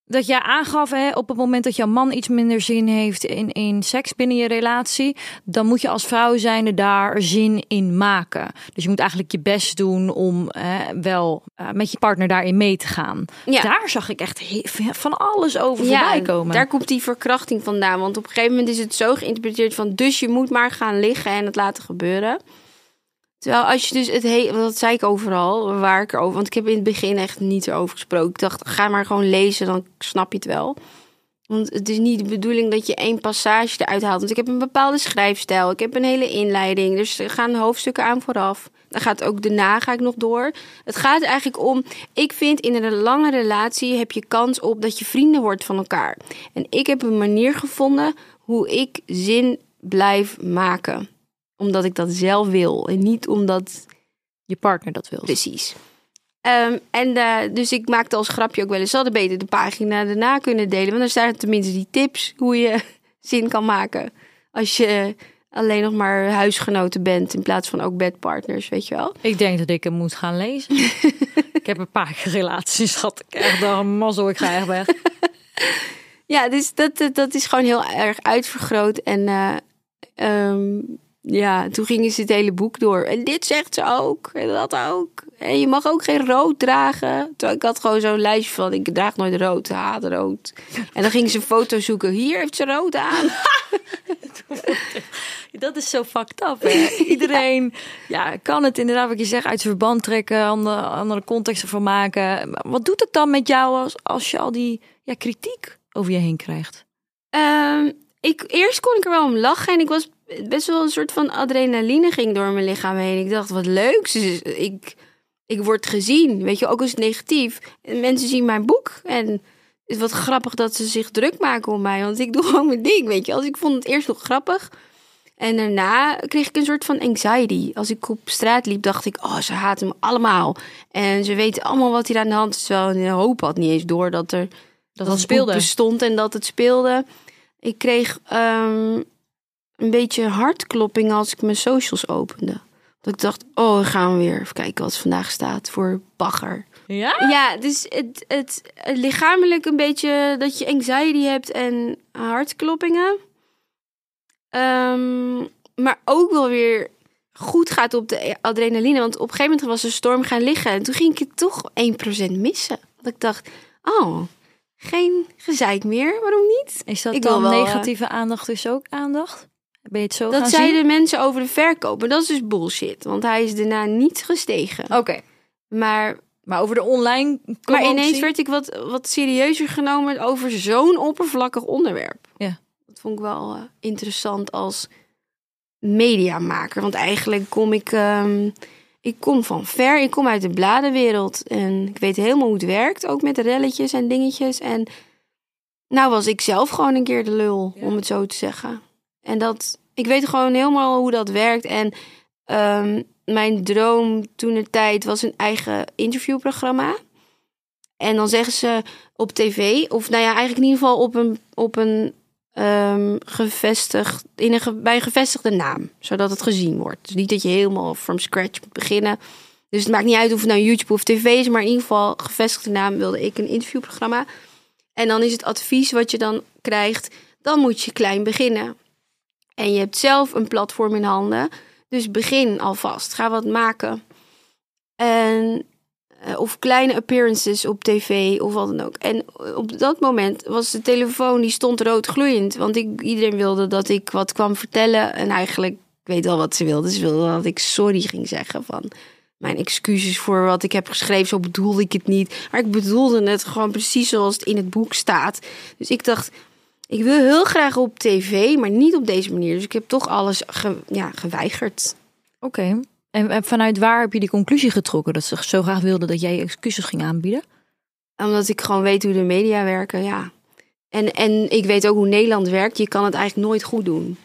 [SPEAKER 3] dat jij aangaf hè, op het moment dat jouw man iets minder zin heeft in, in seks binnen je relatie, dan moet je als vrouw zijnde daar zin in maken. Dus je moet eigenlijk je best doen om hè, wel eh, met je partner daarin mee te gaan.
[SPEAKER 2] Ja.
[SPEAKER 3] Daar zag ik echt van alles over
[SPEAKER 2] Ja,
[SPEAKER 3] voorbij komen.
[SPEAKER 2] daar komt die verkrachting vandaan. Want op een gegeven moment is het zo geïnterpreteerd van... dus je moet maar gaan liggen en het laten gebeuren. Terwijl als je dus het hele... Dat zei ik overal, waar ik erover... Want ik heb in het begin echt niet erover gesproken. Ik dacht, ga maar gewoon lezen, dan snap je het wel. Want het is niet de bedoeling dat je één passage eruit haalt. Want ik heb een bepaalde schrijfstijl. Ik heb een hele inleiding. Dus er gaan hoofdstukken aan vooraf. Dan gaat ook daarna ga ik nog door. Het gaat eigenlijk om... Ik vind in een lange relatie heb je kans op dat je vrienden wordt van elkaar. En ik heb een manier gevonden hoe ik zin blijf maken. Omdat ik dat zelf wil. En niet omdat
[SPEAKER 3] je partner dat wil.
[SPEAKER 2] Precies. Ehm, en eh, dus ik maakte als grapje ook wel eens... ze hadden beter de pagina daarna kunnen delen. Want dan staan tenminste die tips hoe je *laughs* zin kan maken. Als je alleen nog maar huisgenoten bent... in plaats van ook bedpartners, weet je wel.
[SPEAKER 3] Ik denk dat ik hem moet gaan lezen. *laughs* ik heb een paar relaties gehad. Ik echt dacht, mazzel, ik ga echt weg. *laughs*
[SPEAKER 2] Ja, dus dat, dat, dat is gewoon heel erg uitvergroot. En eh, ehm, ja, toen gingen ze het hele boek door. En dit zegt ze ook. En dat ook. En je mag ook geen rood dragen. Terwijl ik had gewoon zo'n lijstje van... ik draag nooit rood, haat rood. En dan gingen ze een foto zoeken. Hier heeft ze rood aan. *laughs*
[SPEAKER 3] Dat is zo fucked up. Hè? Iedereen ja, kan het inderdaad, wat je zegt, uit zijn verband trekken, andere, andere contexten van maken. Maar Wat doet het dan met jou als, als je al die ja, kritiek over je heen krijgt?
[SPEAKER 2] Ehm, ik, eerst kon ik er wel om lachen en ik was best wel een soort van adrenaline ging door mijn lichaam heen. Ik dacht, wat leuk. Dus ik, ik word gezien, weet je, ook als het negatief. En mensen zien mijn boek en het is wat grappig dat ze zich druk maken om mij, want ik doe *laughs* gewoon mijn ding, weet je. Als ik vond het eerst nog grappig en daarna kreeg ik een soort van anxiety. Als ik op straat liep, dacht ik, oh, ze haten me allemaal. En ze weten allemaal wat hier aan de hand is. Terwijl de hoop had niet eens door dat er dat,
[SPEAKER 3] het
[SPEAKER 2] het
[SPEAKER 3] speelde.
[SPEAKER 2] bestond en dat het speelde. Ik kreeg ehm, een beetje hartklopping als ik mijn socials opende. Dat ik dacht, oh, we gaan weer even kijken wat vandaag staat voor bagger.
[SPEAKER 3] Ja?
[SPEAKER 2] Ja, dus het, het, het lichamelijk een beetje dat je anxiety hebt en hartkloppingen. Ehm, maar ook wel weer goed gaat op de adrenaline. Want op een gegeven moment was de storm gaan liggen. En toen ging ik het toch 1% missen. Dat ik dacht, oh, geen gezeik meer. Waarom niet?
[SPEAKER 3] Is dat
[SPEAKER 2] Ik wil
[SPEAKER 3] dan
[SPEAKER 2] wel, eh,
[SPEAKER 3] negatieve aandacht is ook aandacht? Ben je het zo
[SPEAKER 2] Dat zeiden
[SPEAKER 3] zien?
[SPEAKER 2] mensen over de verkoop. Maar dat is dus bullshit. Want hij is daarna niet gestegen.
[SPEAKER 3] Oké.
[SPEAKER 2] Maar
[SPEAKER 3] Maar over de online
[SPEAKER 2] Maar ineens werd ik wat, wat serieuzer genomen over zo'n oppervlakkig onderwerp.
[SPEAKER 3] Ja.
[SPEAKER 2] Dat vond ik wel eh, interessant als mediamaker. Want eigenlijk kom ik, ehm, ik kom van ver. Ik kom uit de bladenwereld. En ik weet helemaal hoe het werkt. Ook met relletjes en dingetjes. En nou was ik zelf gewoon een keer de lul,
[SPEAKER 3] Ja.
[SPEAKER 2] om het zo te zeggen. En dat, ik weet gewoon helemaal hoe dat werkt. En ehm, mijn droom toen de tijd was een eigen interviewprogramma. En dan zeggen ze op tv, of nou ja, eigenlijk in ieder geval op een, op een ehm, gevestigd, bij een gevestigde naam, zodat het gezien wordt. Dus niet dat je helemaal from scratch moet beginnen. Dus het maakt niet uit of het nou YouTube of tv is, maar in ieder geval gevestigde naam wilde ik een interviewprogramma. En dan is het advies wat je dan krijgt, dan moet je klein beginnen. En je hebt zelf een platform in handen. Dus begin alvast. Ga wat maken. En, eh, of kleine appearances op tv of wat dan ook. En op dat moment was de telefoon, die stond rood gloeiend. Want ik, iedereen wilde dat ik wat kwam vertellen. En eigenlijk, ik weet wel wat ze wilde. Ze wilde dat ik sorry ging zeggen van... Mijn excuses voor wat ik heb geschreven, zo bedoelde ik het niet. Maar ik bedoelde het gewoon precies zoals het in het boek staat. Dus ik dacht, ik wil heel graag op tv, maar niet op deze manier. Dus ik heb toch alles ge- ja, geweigerd.
[SPEAKER 3] Oké. En, en vanuit waar heb je die conclusie getrokken dat ze zo graag wilden dat jij excuses ging aanbieden?
[SPEAKER 2] Omdat ik gewoon weet hoe de media werken, ja. En, en ik weet ook hoe Nederland werkt. Je kan het eigenlijk nooit goed doen.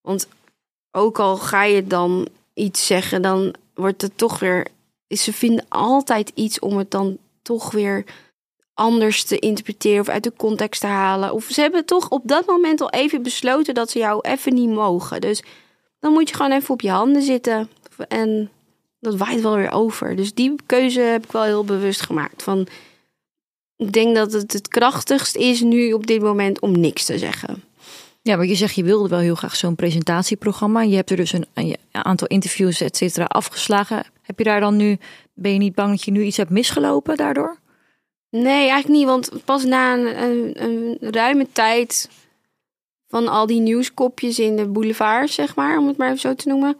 [SPEAKER 2] Want ook al ga je dan iets zeggen, dan wordt het toch weer... Ze vinden altijd iets om het dan toch weer anders te interpreteren of uit de context te halen. Of ze hebben toch op dat moment al even besloten dat ze jou even niet mogen. Dus dan moet je gewoon even op je handen zitten. En dat waait wel weer over. Dus die keuze heb ik wel heel bewust gemaakt. Van, ik denk dat het het krachtigst is nu op dit moment om niks te zeggen.
[SPEAKER 3] Ja, maar je zegt je wilde wel heel graag zo'n presentatieprogramma. Je hebt er dus een, een aantal interviews, et cetera, afgeslagen. Heb je daar dan nu, ben je niet bang dat je nu iets hebt misgelopen daardoor?
[SPEAKER 2] Nee, eigenlijk niet. Want pas na een, een, een ruime tijd van al die nieuwskopjes in de boulevard, zeg maar, om het maar even zo te noemen.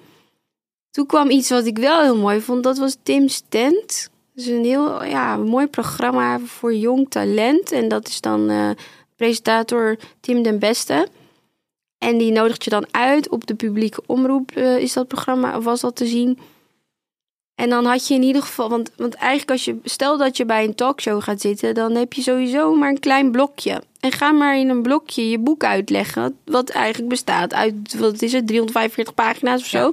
[SPEAKER 2] Toen kwam iets wat ik wel heel mooi vond. Dat was Tim's Tent. Dat is een heel ja, mooi programma voor jong talent. En dat is dan eh, presentator Tim den Beste. En die nodigt je dan uit op de publieke omroep, eh, is dat programma, of was dat te zien. En dan had je in ieder geval, want, want eigenlijk als je, stel dat je bij een talkshow gaat zitten, dan heb je sowieso maar een klein blokje. En ga maar in een blokje je boek uitleggen, wat eigenlijk bestaat uit, wat is het, 345 pagina's of zo.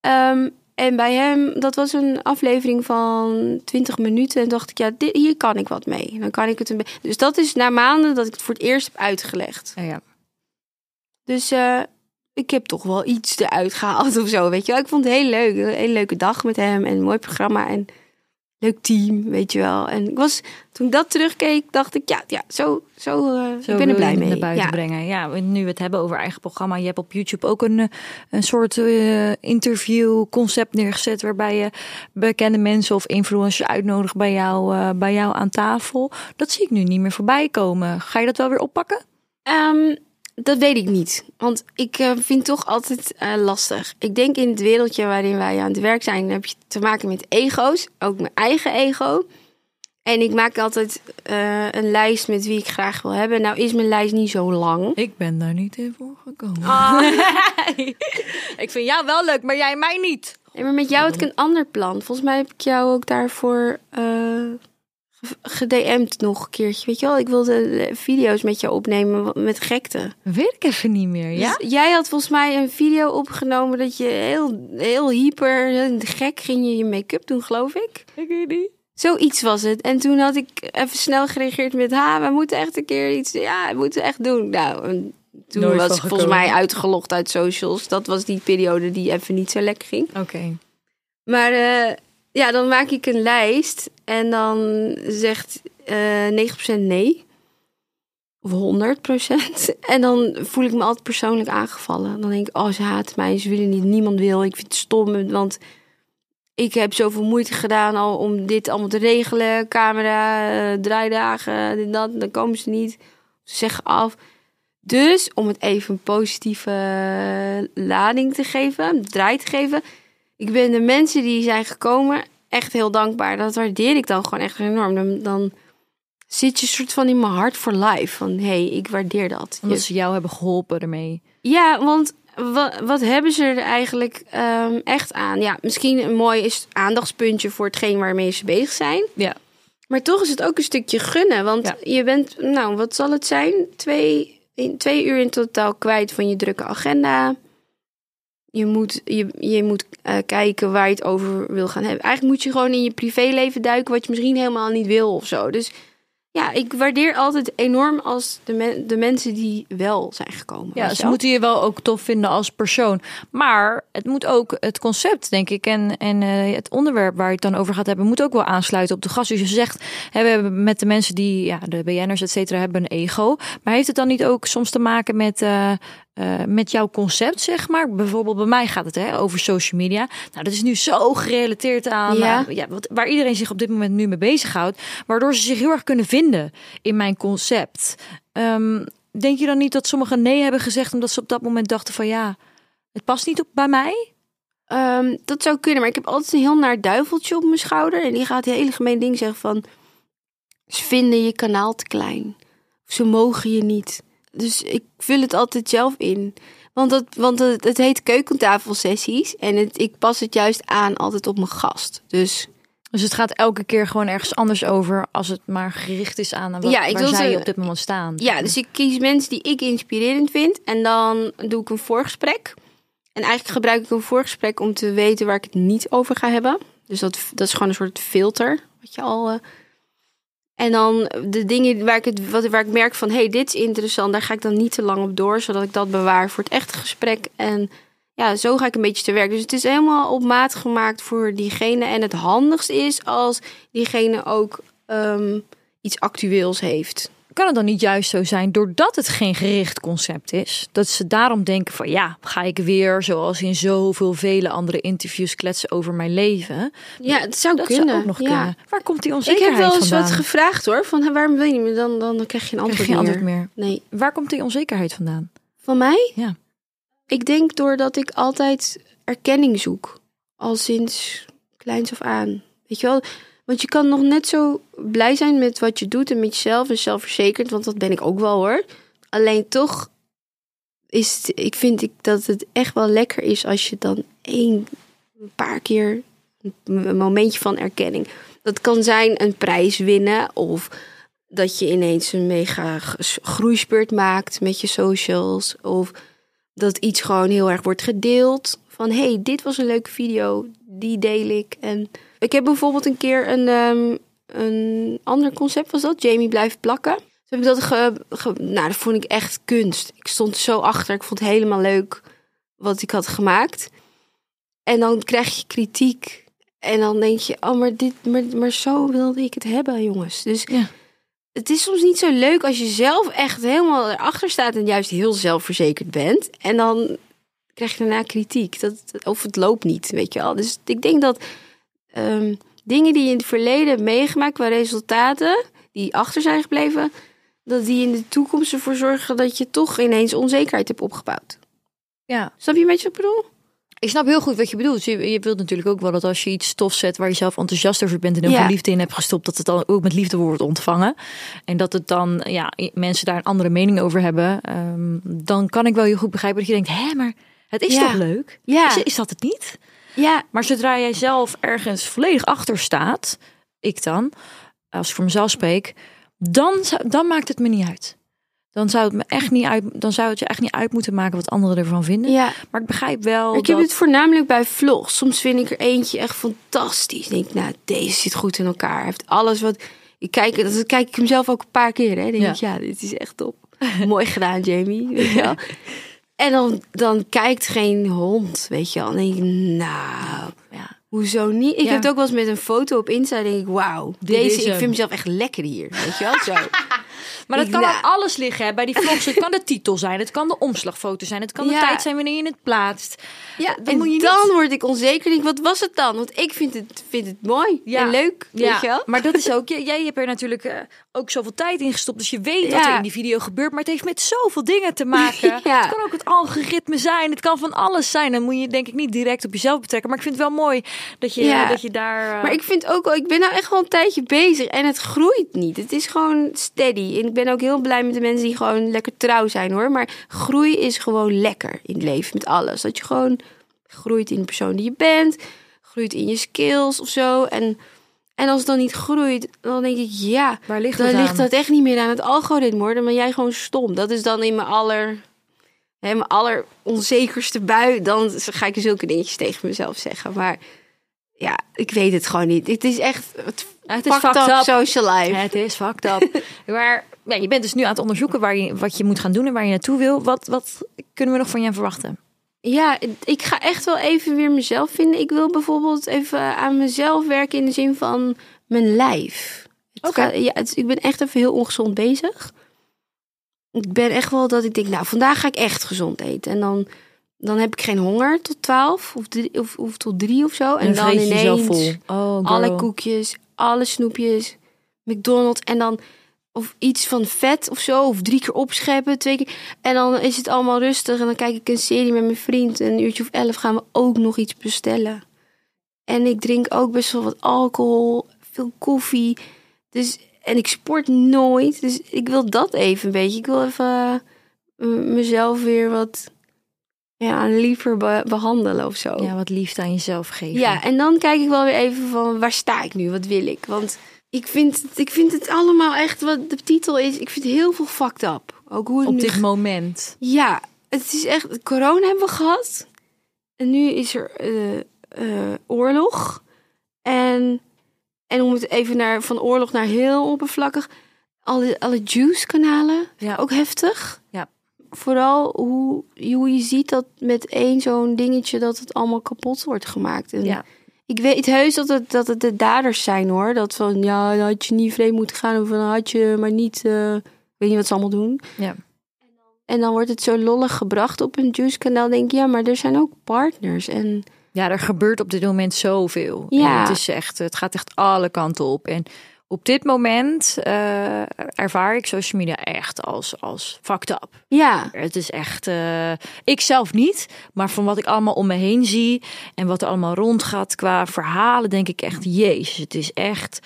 [SPEAKER 2] Ehm, en bij hem, dat was een aflevering van 20 minuten. En dacht ik, ja, dit, hier kan ik wat mee. Dan kan ik het een be- Dus dat is na maanden dat ik het voor het eerst heb uitgelegd.
[SPEAKER 3] Ja, ja.
[SPEAKER 2] Dus eh, ik heb toch wel iets eruit gehaald *laughs* of zo, weet je wel. Ik vond het heel leuk. Een hele leuke dag met hem en een mooi programma en leuk team, weet je wel. En ik was, toen ik dat terugkeek, dacht ik, ja, ja zo, zo, eh,
[SPEAKER 3] Zo
[SPEAKER 2] ik ben er blij mee.
[SPEAKER 3] naar buiten
[SPEAKER 2] Ja.
[SPEAKER 3] brengen. Ja, nu we het hebben over eigen programma. Je hebt op YouTube ook een, eh, een soort eh, interview concept neergezet. Waarbij je bekende mensen of influencers uitnodigt bij jou, bij jou aan tafel. Dat zie ik nu niet meer voorbij komen. Ga je dat wel weer oppakken?
[SPEAKER 2] Ehm, dat weet ik niet. Want ik eh, vind het toch altijd eh, lastig. Ik denk in het wereldje waarin wij aan het werk zijn, heb je te maken met ego's. Ook mijn eigen ego. En ik maak altijd eh, een lijst met wie ik graag wil hebben. Nou is mijn lijst niet zo lang.
[SPEAKER 3] Ik ben daar niet in voor gekomen.
[SPEAKER 2] Ah. *laughs*
[SPEAKER 3] ik vind jou wel leuk, maar jij mij niet.
[SPEAKER 2] Nee, maar met jou had ik een ander plan. Volgens mij heb ik jou ook daarvoor gedM'd nog een keertje. Weet je wel, ik wilde eh, video's met jou opnemen met gekte.
[SPEAKER 3] Weet ik even niet meer, ja?
[SPEAKER 2] Dus jij had volgens mij een video opgenomen dat je heel, heel hyper, heel gek ging je je make-up doen, geloof ik.
[SPEAKER 3] Ik weet niet.
[SPEAKER 2] Zoiets was het. En toen had ik even snel gereageerd met, ha, we moeten echt een keer iets, ja, we moeten echt doen. Nou, en toen
[SPEAKER 3] Nooit
[SPEAKER 2] was ik volgens
[SPEAKER 3] gekomen.
[SPEAKER 2] mij uitgelogd uit socials. Dat was die periode die even niet zo lekker ging.
[SPEAKER 3] Oké.
[SPEAKER 2] Maar eh, ja, dan maak ik een lijst en dan zegt eh 9% nee. Of 100%. *laughs* En dan voel ik me altijd persoonlijk aangevallen. Dan denk ik, oh, ze haat mij, ze willen niet, niemand wil. Ik vind het stom, want ik heb zoveel moeite gedaan al om dit allemaal te regelen. Camera, eh, draaidagen, dit, dat. Dan komen ze niet. Ze zeggen af. Dus om het even een positieve eh, lading te geven, draai te geven. Ik ben de mensen die zijn gekomen echt heel dankbaar. Dat waardeer ik dan gewoon echt enorm. Dan, dan zit je soort van in mijn hart voor life. Van hé, hey, ik waardeer dat.
[SPEAKER 3] Omdat ze jou hebben geholpen ermee.
[SPEAKER 2] ja, want wat, wat hebben ze er eigenlijk ehm, echt aan? Ja, misschien een mooi is aandachtspuntje voor hetgeen waarmee ze bezig zijn.
[SPEAKER 3] Ja.
[SPEAKER 2] Maar toch is het ook een stukje gunnen. Want
[SPEAKER 3] Ja.
[SPEAKER 2] je bent, nou, wat zal het zijn? Twee, in, twee uur in totaal kwijt van je drukke agenda. Je moet, je, je moet eh, kijken waar je het over wil gaan hebben. Eigenlijk moet je gewoon in je privéleven duiken, wat je misschien helemaal niet wil of zo. Dus ja, ik waardeer altijd enorm als de, men- de mensen die wel zijn gekomen.
[SPEAKER 3] Ja, ze moeten je wel ook tof vinden als persoon. Maar het moet ook het concept, denk ik, en, en eh, het onderwerp waar je het dan over gaat hebben, moet ook wel aansluiten op de gast. Dus je zegt, hè, we hebben met de mensen die, ja, de BN'ers, et cetera, hebben een ego. Maar heeft het dan niet ook soms te maken met, eh, eh, met jouw concept, zeg maar? Bijvoorbeeld bij mij gaat het hè, over social media. Nou, dat is nu zo gerelateerd aan
[SPEAKER 2] Ja.
[SPEAKER 3] eh, ja, wat, waar iedereen zich op dit moment nu mee bezighoudt. Waardoor ze zich heel erg kunnen vinden in mijn concept. Ehm, denk je dan niet dat sommigen nee hebben gezegd omdat ze op dat moment dachten van ja, het past niet op bij mij?
[SPEAKER 2] Ehm, dat zou kunnen, maar ik heb altijd een heel naar duiveltje op mijn schouder. En die gaat hele gemeen ding zeggen van... Ze vinden je kanaal te klein. Of ze mogen je niet. Dus ik vul het altijd zelf in. Want, dat, want het, het heet keukentafelsessies. En het, ik pas het juist aan altijd op mijn gast. Dus
[SPEAKER 3] Dus het gaat elke keer gewoon ergens anders over als het maar gericht is aan wat,
[SPEAKER 2] Ja, ik
[SPEAKER 3] waar zij op dit moment staan.
[SPEAKER 2] ja, dus ik kies mensen die ik inspirerend vind. En dan doe ik een voorgesprek. En eigenlijk gebruik ik een voorgesprek om te weten waar ik het niet over ga hebben. Dus dat, dat is gewoon een soort filter. Wat je al. eh, en dan de dingen waar ik, het, wat, waar ik merk van... hé, hey, dit is interessant, daar ga ik dan niet te lang op door... zodat ik dat bewaar voor het echte gesprek. En ja, zo ga ik een beetje te werk. Dus het is helemaal op maat gemaakt voor diegene. En het handigst is als diegene ook ehm, iets actueels heeft.
[SPEAKER 3] Kan het dan niet juist zo zijn, doordat het geen gericht concept is, dat ze daarom denken van ja, ga ik weer zoals in zoveel vele andere interviews kletsen over mijn leven?
[SPEAKER 2] Ja, het zou
[SPEAKER 3] Dat
[SPEAKER 2] kunnen.
[SPEAKER 3] zou ook nog
[SPEAKER 2] ja.
[SPEAKER 3] kunnen. Waar komt die
[SPEAKER 2] Ik
[SPEAKER 3] onzekerheid
[SPEAKER 2] heb wel eens
[SPEAKER 3] vandaan?
[SPEAKER 2] wat gevraagd hoor. Van waarom wil je niet meer? Dan, dan, krijg je een
[SPEAKER 3] Krijg
[SPEAKER 2] antwoord,
[SPEAKER 3] je geen
[SPEAKER 2] meer. Nee.
[SPEAKER 3] Waar komt die onzekerheid vandaan?
[SPEAKER 2] Van mij?
[SPEAKER 3] Ja.
[SPEAKER 2] Ik denk doordat ik altijd erkenning zoek. Al sinds kleins af aan. Weet je wel? Want je kan nog net zo blij zijn met wat je doet en met jezelf en zelfverzekerd. Want dat ben ik ook wel hoor. Alleen toch is het, ik vind ik dat het echt wel lekker is als je dan één een paar keer een momentje van erkenning. Dat kan zijn een prijs winnen of dat je ineens een mega groeispurt maakt met je socials of dat iets gewoon heel erg wordt gedeeld. Van hey, dit was een leuke video, die deel ik. En ik heb bijvoorbeeld een keer een, ehm, een ander concept was dat, Jamie blijft plakken. Toen heb ik dat ge, ge- nou, dat vond ik echt kunst. Ik stond zo achter, ik vond het helemaal leuk wat ik had gemaakt. En dan krijg je kritiek. En dan denk je, oh, maar, dit, maar, maar zo wilde ik het hebben, jongens. Dus
[SPEAKER 3] Ja.
[SPEAKER 2] het is soms niet zo leuk als je zelf echt helemaal erachter staat en juist heel zelfverzekerd bent. En dan krijg je daarna kritiek. Dat, of het loopt niet, weet je wel. Dus ik denk dat ehm, dingen die je in het verleden hebt meegemaakt qua resultaten, die achter zijn gebleven, dat die in de toekomst ervoor zorgen dat je toch ineens onzekerheid hebt opgebouwd.
[SPEAKER 3] Ja,
[SPEAKER 2] Snap je een beetje wat ik bedoel?
[SPEAKER 3] ik snap heel goed wat je bedoelt. Je, je wilt natuurlijk ook wel dat als je iets stof zet waar je zelf enthousiast over bent en heel
[SPEAKER 2] Ja.
[SPEAKER 3] veel liefde in hebt gestopt, dat het dan ook met liefde wordt ontvangen. En dat het dan, ja, mensen daar een andere mening over hebben. ehm, dan kan ik wel heel goed begrijpen dat je denkt, hé, maar het is
[SPEAKER 2] Ja.
[SPEAKER 3] toch leuk?
[SPEAKER 2] Ja.
[SPEAKER 3] Is, is dat het niet?
[SPEAKER 2] Ja,
[SPEAKER 3] Maar zodra jij zelf ergens volledig achter staat, ik dan, als ik voor mezelf spreek, dan, dan maakt het me niet uit. Dan zou het me echt niet uit, dan zou het je echt niet uit moeten maken wat anderen ervan vinden.
[SPEAKER 2] ja.
[SPEAKER 3] Maar ik begrijp wel
[SPEAKER 2] Ik heb het voornamelijk bij vlogs. Soms vind ik er eentje echt fantastisch. Ik denk, nou, deze zit goed in elkaar. Hij heeft alles wat... Ik kijk, dat kijk ik hem zelf ook een paar keer. Hè. Denk
[SPEAKER 3] Ja.
[SPEAKER 2] ik, ja, dit is echt top. *laughs* Mooi gedaan, Jamie. Weet je wel. *laughs* En dan, dan kijkt geen hond, weet je wel. Dan denk ik, nou,
[SPEAKER 3] Ja.
[SPEAKER 2] hoezo niet? Ik
[SPEAKER 3] Ja.
[SPEAKER 2] heb het ook wel eens met een foto op Insta. denk ik, wauw, deze, ik vind mezelf echt lekker hier. Weet je wel, zo. *laughs*
[SPEAKER 3] Maar dat kan aan alles liggen. Hè. Bij die vlogs, het kan de titel zijn, het kan de omslagfoto zijn, het kan de
[SPEAKER 2] Ja.
[SPEAKER 3] tijd zijn wanneer je het plaatst.
[SPEAKER 2] Ja,
[SPEAKER 3] Dan
[SPEAKER 2] en
[SPEAKER 3] moet je niet-
[SPEAKER 2] dan word ik onzeker. Denk, ik, wat was het dan? Want ik vind het, vind het mooi
[SPEAKER 3] Ja.
[SPEAKER 2] en leuk, weet je wel.
[SPEAKER 3] maar dat is *laughs* ook, jij hebt er natuurlijk eh, ook zoveel tijd in gestopt, dus je weet wat
[SPEAKER 2] Ja.
[SPEAKER 3] er in die video gebeurt, maar het heeft met zoveel dingen te maken. *laughs*
[SPEAKER 2] Ja.
[SPEAKER 3] Het kan ook het algoritme zijn, het kan van alles zijn. Dan moet je denk ik niet direct op jezelf betrekken, maar ik vind het wel mooi dat je,
[SPEAKER 2] Ja.
[SPEAKER 3] dat je daar... eh,
[SPEAKER 2] Maar ik vind ook wel, ik ben nou echt wel een tijdje bezig en het groeit niet. Het is gewoon steady. En ik ben ook heel blij met de mensen die gewoon lekker trouw zijn hoor. Maar groei is gewoon lekker in het leven met alles. Dat je gewoon groeit in de persoon die je bent, groeit in je skills of zo. En, en als het dan niet groeit, dan denk ik ja,
[SPEAKER 3] Waar ligt
[SPEAKER 2] dan ligt dat echt niet meer aan het algoritme hoor. Dan ben jij gewoon stom. Dat is dan in mijn aller, hè, mijn aller onzekerste bui. Dan ga ik zulke dingetjes tegen mezelf zeggen. Maar ja, ik weet het gewoon niet. Het is echt het,
[SPEAKER 3] Het is
[SPEAKER 2] fucked
[SPEAKER 3] fucked
[SPEAKER 2] up,
[SPEAKER 3] up.
[SPEAKER 2] social life.
[SPEAKER 3] Het is fucked up. *laughs* maar ja, je bent dus nu aan het onderzoeken waar je, wat je moet gaan doen en waar je naartoe wil. Wat, wat kunnen we nog van jou verwachten?
[SPEAKER 2] Ja, ik ga echt wel even weer mezelf vinden. Ik wil bijvoorbeeld even aan mezelf werken in de zin van mijn lijf.
[SPEAKER 3] Oké.
[SPEAKER 2] ja, het- ik ben echt even heel ongezond bezig. Ik ben echt wel dat ik denk, nou, vandaag ga ik echt gezond eten. En dan, dan heb ik geen honger tot twaalf of, drie, of, of tot drie of zo. En, dan ineens
[SPEAKER 3] vol. Oh,
[SPEAKER 2] alle koekjes, alle snoepjes, McDonald's en dan of iets van vet of zo, of drie keer opscheppen, twee keer. En dan is het allemaal rustig en dan kijk ik een serie met mijn vriend. En een uurtje of elf gaan we ook nog iets bestellen. En ik drink ook best wel wat alcohol, veel koffie. Dus, en ik sport nooit. Dus ik wil dat even een beetje. Ik wil even eh, mezelf weer wat ja, liever be- behandelen of zo.
[SPEAKER 3] Ja, wat liefde aan jezelf geven.
[SPEAKER 2] Ja, en dan kijk ik wel weer even van waar sta ik nu? Wat wil ik? Want ik vind, het- ik vind het allemaal echt wat de titel is. Ik vind heel veel fucked up. Ook hoe het
[SPEAKER 3] Op
[SPEAKER 2] nu
[SPEAKER 3] dit moment.
[SPEAKER 2] ja, het is echt. Corona hebben we gehad. En nu is er eh, eh, oorlog. En, en om het even naar, van oorlog naar heel oppervlakkig. Alle, alle juice-kanalen.
[SPEAKER 3] Ja.
[SPEAKER 2] Ook heftig.
[SPEAKER 3] Ja.
[SPEAKER 2] Vooral hoe, hoe je ziet dat met één zo'n dingetje dat het allemaal kapot wordt gemaakt. En
[SPEAKER 3] Ja.
[SPEAKER 2] Ik weet heus dat het, dat het de daders zijn hoor. Dat van ja, dan had je niet vreemd moeten gaan. Of dan had je maar niet. eh, weet niet wat ze allemaal doen.
[SPEAKER 3] Ja.
[SPEAKER 2] En dan wordt het zo lollig gebracht op een juice kanaal. Denk ik, ja, maar er zijn ook partners. En
[SPEAKER 3] Ja, er gebeurt op dit moment zoveel.
[SPEAKER 2] Ja.
[SPEAKER 3] En Het, is echt, het gaat echt alle kanten op. En op dit moment eh, ervaar ik social media echt als, als fucked up.
[SPEAKER 2] ja,
[SPEAKER 3] Het is echt, eh, ik zelf niet, maar van wat ik allemaal om me heen zie en wat er allemaal rondgaat qua verhalen, denk ik echt, jezus, het is echt.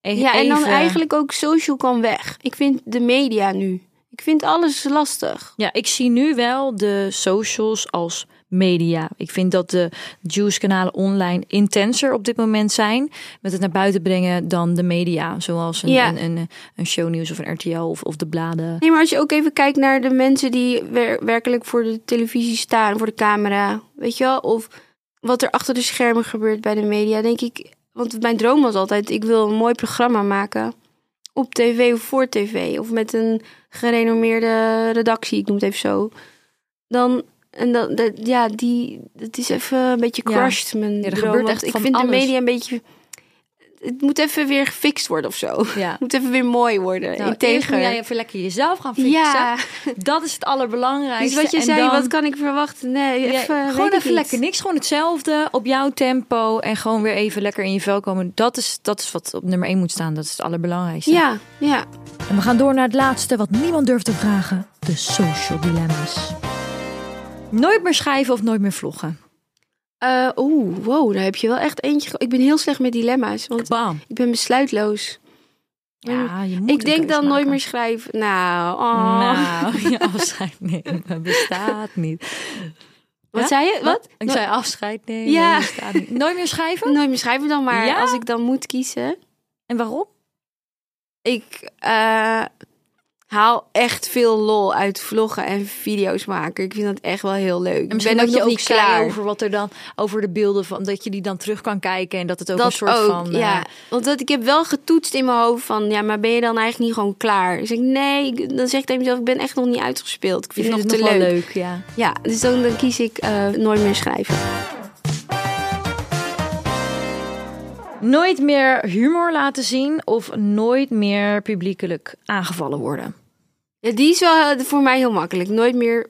[SPEAKER 3] e-
[SPEAKER 2] ja en dan
[SPEAKER 3] even-
[SPEAKER 2] eigenlijk ook social kan weg. Ik vind de media nu. Ik vind alles lastig.
[SPEAKER 3] Ja, ik zie nu wel de socials als media. Ik vind dat de Juice-kanalen online intenser op dit moment zijn met het naar buiten brengen dan de media, zoals een,
[SPEAKER 2] Ja.
[SPEAKER 3] een, een, een shownieuws of een RTL of, of de bladen.
[SPEAKER 2] Nee, maar als je ook even kijkt naar de mensen die wer- werkelijk voor de televisie staan, voor de camera, weet je wel, of wat er achter de schermen gebeurt bij de media, denk ik. Want mijn droom was altijd: ik wil een mooi programma maken op tv of voor tv, of met een gerenommeerde redactie, ik noem het even zo. Dan en dat, ja, die, het is even een beetje
[SPEAKER 3] Ja.
[SPEAKER 2] crushed. Mijn
[SPEAKER 3] Ja, er gebeurt echt
[SPEAKER 2] ik vind
[SPEAKER 3] alles.
[SPEAKER 2] de media een beetje. Het moet even weer gefixt worden of zo.
[SPEAKER 3] Ja. *laughs*
[SPEAKER 2] Het moet even weer mooi worden.
[SPEAKER 3] Nou,
[SPEAKER 2] integer.
[SPEAKER 3] moet jij even lekker jezelf gaan fixen.
[SPEAKER 2] Ja,
[SPEAKER 3] Dat is het allerbelangrijkste.
[SPEAKER 2] dus wat je
[SPEAKER 3] En
[SPEAKER 2] zei,
[SPEAKER 3] dan-
[SPEAKER 2] wat kan ik verwachten? Nee, even,
[SPEAKER 3] gewoon even lekker niks. Gewoon hetzelfde op jouw tempo. En gewoon weer even lekker in je vel komen. Dat is, dat is wat op nummer 1 moet staan. Dat is het allerbelangrijkste.
[SPEAKER 2] Ja, ja.
[SPEAKER 3] En we gaan door naar het laatste wat niemand durft te vragen. De social dilemma's. Nooit meer schrijven of nooit meer vloggen.
[SPEAKER 2] Eh, Oeh, wow, daar heb je wel echt eentje. Ik ben heel slecht met dilemma's, want
[SPEAKER 3] Bam.
[SPEAKER 2] ik ben besluitloos.
[SPEAKER 3] Ja, je moet
[SPEAKER 2] ik denk dan nooit meer schrijven. Nou, oh. *laughs*
[SPEAKER 3] Nou, je afscheid nemen bestaat niet.
[SPEAKER 2] wat
[SPEAKER 3] Ja?
[SPEAKER 2] zei je? Wat?
[SPEAKER 3] Ik zei afscheid nemen
[SPEAKER 2] Ja.
[SPEAKER 3] bestaat niet. Nooit meer schrijven?
[SPEAKER 2] nooit meer schrijven dan maar.
[SPEAKER 3] Ja?
[SPEAKER 2] Als ik dan moet kiezen.
[SPEAKER 3] En waarom?
[SPEAKER 2] Ik eh, haal echt veel lol uit vloggen en video's maken. Ik vind dat echt wel heel leuk.
[SPEAKER 3] En
[SPEAKER 2] Ik ben
[SPEAKER 3] dat je ook
[SPEAKER 2] niet klaar.
[SPEAKER 3] over wat er dan over de beelden van dat je die dan terug kan kijken en dat het ook
[SPEAKER 2] dat
[SPEAKER 3] een soort
[SPEAKER 2] ook,
[SPEAKER 3] van eh,
[SPEAKER 2] ja. Want dat, ik heb wel getoetst in mijn hoofd van, ja, maar ben je dan eigenlijk niet gewoon klaar? Ik zeg, nee, dan zeg ik tegen mezelf, ik ben echt nog niet uitgespeeld. Ik vind het nog te leuk.
[SPEAKER 3] leuk, ja.
[SPEAKER 2] Ja, dus dan, dan kies ik eh, nooit meer schrijven.
[SPEAKER 3] Nooit meer humor laten zien of nooit meer publiekelijk aangevallen worden.
[SPEAKER 2] Ja, die is wel eh, voor mij heel makkelijk. Nooit meer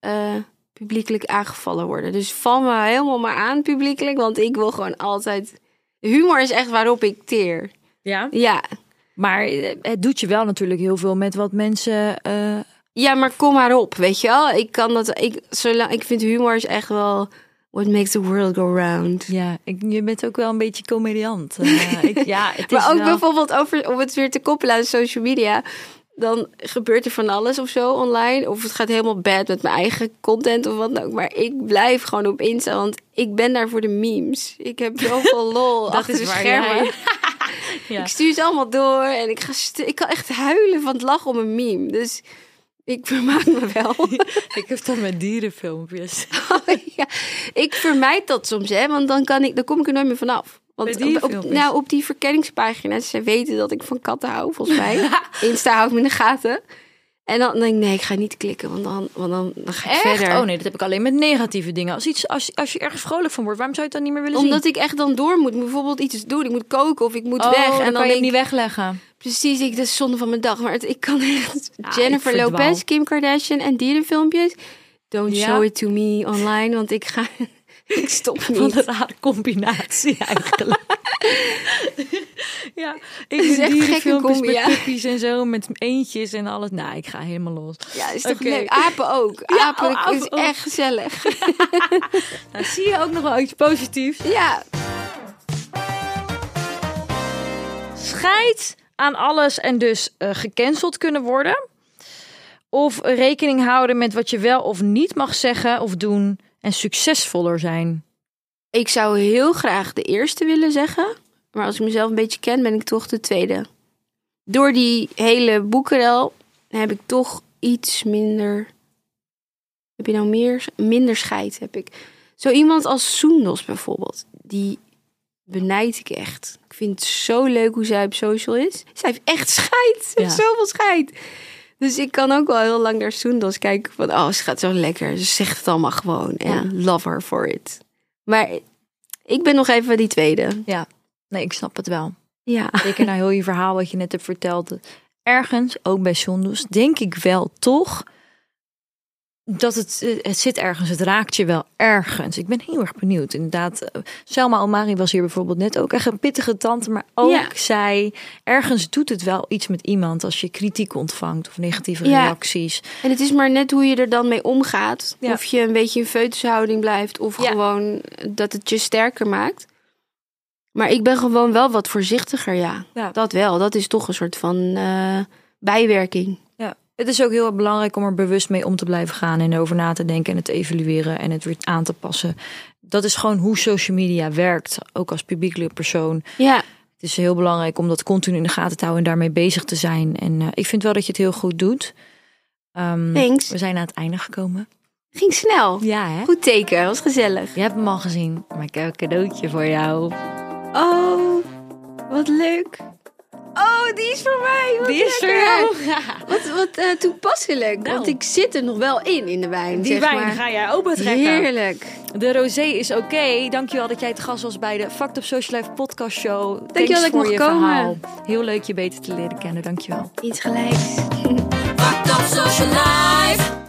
[SPEAKER 2] eh, publiekelijk aangevallen worden. Dus val me helemaal maar aan publiekelijk, want ik wil gewoon altijd... Humor is echt waarop ik teer.
[SPEAKER 3] Ja.
[SPEAKER 2] Ja,
[SPEAKER 3] Maar eh, het doet je wel natuurlijk heel veel met wat mensen.
[SPEAKER 2] ja maar kom maar op, weet je wel. Ik kan dat... Ik, zolang, ik vind humor is echt wel... What makes the world go round.
[SPEAKER 3] ja, ik, je bent ook wel een beetje comediant. Eh, *laughs* ik, ja, het is
[SPEAKER 2] Maar ook
[SPEAKER 3] wel-
[SPEAKER 2] bijvoorbeeld over, om het weer te koppelen aan social media. Dan gebeurt er van alles of zo online. Of het gaat helemaal bad met mijn eigen content of wat dan ook. Maar ik blijf gewoon op Insta, want ik ben daar voor de memes. Ik heb zoveel *laughs* lol
[SPEAKER 3] Dat
[SPEAKER 2] achter
[SPEAKER 3] is
[SPEAKER 2] de schermen. *laughs*
[SPEAKER 3] Ja.
[SPEAKER 2] Ik stuur ze allemaal door en ik, ga ik kan echt huilen van het lachen om een meme. Dus ik vermaak me wel. *laughs*
[SPEAKER 3] Ik heb dat met dierenfilmpjes. *laughs*
[SPEAKER 2] ja, ik vermijd dat soms, hè, want dan, kan ik, dan kom ik er nooit meer vanaf. Want op, op, nou, op die verkenningspagina's, ze weten dat ik van katten hou, volgens mij. *laughs* Insta houdt me in de gaten. En dan denk ik, nee, ik ga niet klikken, want dan, want dan, dan ga ik
[SPEAKER 3] Echt?
[SPEAKER 2] verder.
[SPEAKER 3] Oh nee, dat heb ik alleen met negatieve dingen. Als, iets, als, als je ergens vrolijk van wordt, waarom zou je het dan niet meer willen
[SPEAKER 2] Omdat
[SPEAKER 3] zien?
[SPEAKER 2] ik echt dan door moet. Bijvoorbeeld iets doen. Ik moet koken of ik moet
[SPEAKER 3] oh,
[SPEAKER 2] weg. En dan
[SPEAKER 3] kan je hem niet
[SPEAKER 2] ik,
[SPEAKER 3] wegleggen.
[SPEAKER 2] Precies, ik, dat is zonde van mijn dag. Maar het, ik kan echt... *laughs* Jennifer. Lopez, Kim Kardashian en dierenfilmpjes. Don't
[SPEAKER 3] Ja?
[SPEAKER 2] show it to me online, want ik ga... *laughs* ik stop *laughs*
[SPEAKER 3] Wat
[SPEAKER 2] niet.
[SPEAKER 3] een rare combinatie eigenlijk. ja, ik
[SPEAKER 2] is
[SPEAKER 3] zie
[SPEAKER 2] echt
[SPEAKER 3] dierenfilmpjes met
[SPEAKER 2] ja.
[SPEAKER 3] puppies en zo, met eentjes en alles. Nou, ik ga helemaal los.
[SPEAKER 2] Ja, is toch leuk? Apen ook.
[SPEAKER 3] Ja,
[SPEAKER 2] Apen
[SPEAKER 3] oh, apen
[SPEAKER 2] is
[SPEAKER 3] ook.
[SPEAKER 2] echt gezellig.
[SPEAKER 3] Nou, zie je ook nog wel iets positiefs?
[SPEAKER 2] ja.
[SPEAKER 3] Scheid aan alles en dus eh, gecanceld kunnen worden. Of rekening houden met wat je wel of niet mag zeggen of doen en succesvoller zijn.
[SPEAKER 2] Ik zou heel graag de eerste willen zeggen. Maar als ik mezelf een beetje ken, ben ik toch de tweede. Door die hele boekenrel heb ik toch iets minder... Heb je nou meer? Minder scheid heb ik. Zo iemand als Soendos bijvoorbeeld. Die benijd ik echt. Vind het zo leuk hoe zij op social is. Zij heeft echt scheid. Ze heeft
[SPEAKER 3] Ja.
[SPEAKER 2] zoveel scheid. Dus ik kan ook wel heel lang naar Soendos kijken. Van, oh, ze gaat zo lekker. Ze zegt het allemaal gewoon. En love her for it. Maar ik ben nog even die tweede.
[SPEAKER 3] Ja, nee, ik snap het wel.
[SPEAKER 2] Ja.
[SPEAKER 3] Zeker naar heel je verhaal wat je net hebt verteld. Ergens, ook bij Sondus, denk ik wel toch dat het, eh, het zit ergens, het raakt je wel ergens. Ik ben heel erg benieuwd. Inderdaad, eh, Selma Omari was hier bijvoorbeeld net ook echt een pittige tante, maar ook
[SPEAKER 2] Ja.
[SPEAKER 3] zij, ergens doet het wel iets met iemand als je kritiek ontvangt of negatieve
[SPEAKER 2] Ja.
[SPEAKER 3] reacties.
[SPEAKER 2] En het is maar net hoe je er dan mee omgaat.
[SPEAKER 3] Ja.
[SPEAKER 2] Of je een beetje in feutushouding blijft. Of gewoon dat het je sterker maakt. Maar ik ben gewoon wel wat voorzichtiger, ja.
[SPEAKER 3] Ja.
[SPEAKER 2] Dat wel. Dat is toch een soort van eh, bijwerking.
[SPEAKER 3] Het is ook heel erg belangrijk om er bewust mee om te blijven gaan en over na te denken en het te evalueren en het weer aan te passen. Dat is gewoon hoe social media werkt, ook als publieke persoon.
[SPEAKER 2] Ja,
[SPEAKER 3] Het is heel belangrijk om dat continu in de gaten te houden en daarmee bezig te zijn. En eh, ik vind wel dat je het heel goed doet. Ehm,
[SPEAKER 2] Thanks.
[SPEAKER 3] we zijn aan het einde gekomen.
[SPEAKER 2] ging snel.
[SPEAKER 3] Ja, hè?
[SPEAKER 2] Goed teken, was gezellig.
[SPEAKER 3] Je hebt hem al gezien, maar ik heb een cadeautje voor jou.
[SPEAKER 2] Oh, wat leuk. Oh, die is voor mij. Wat
[SPEAKER 3] Die is voor jou. *laughs*
[SPEAKER 2] Wat, wat eh, toepasselijk.
[SPEAKER 3] Nou.
[SPEAKER 2] Want ik zit er nog wel in, in de wijn.
[SPEAKER 3] Die
[SPEAKER 2] zeg
[SPEAKER 3] wijn
[SPEAKER 2] maar.
[SPEAKER 3] ga jij open trekken.
[SPEAKER 2] Heerlijk.
[SPEAKER 3] De rosé is oké. Dankjewel dat jij te gast was bij de Fact Up Social Life podcast show.
[SPEAKER 2] Dankjewel
[SPEAKER 3] Thanks
[SPEAKER 2] dat ik
[SPEAKER 3] voor
[SPEAKER 2] mocht
[SPEAKER 3] je
[SPEAKER 2] komen.
[SPEAKER 3] verhaal. Heel leuk je beter te leren kennen. Dankjewel.
[SPEAKER 2] Iets gelijks.
[SPEAKER 4] Fucked up social life.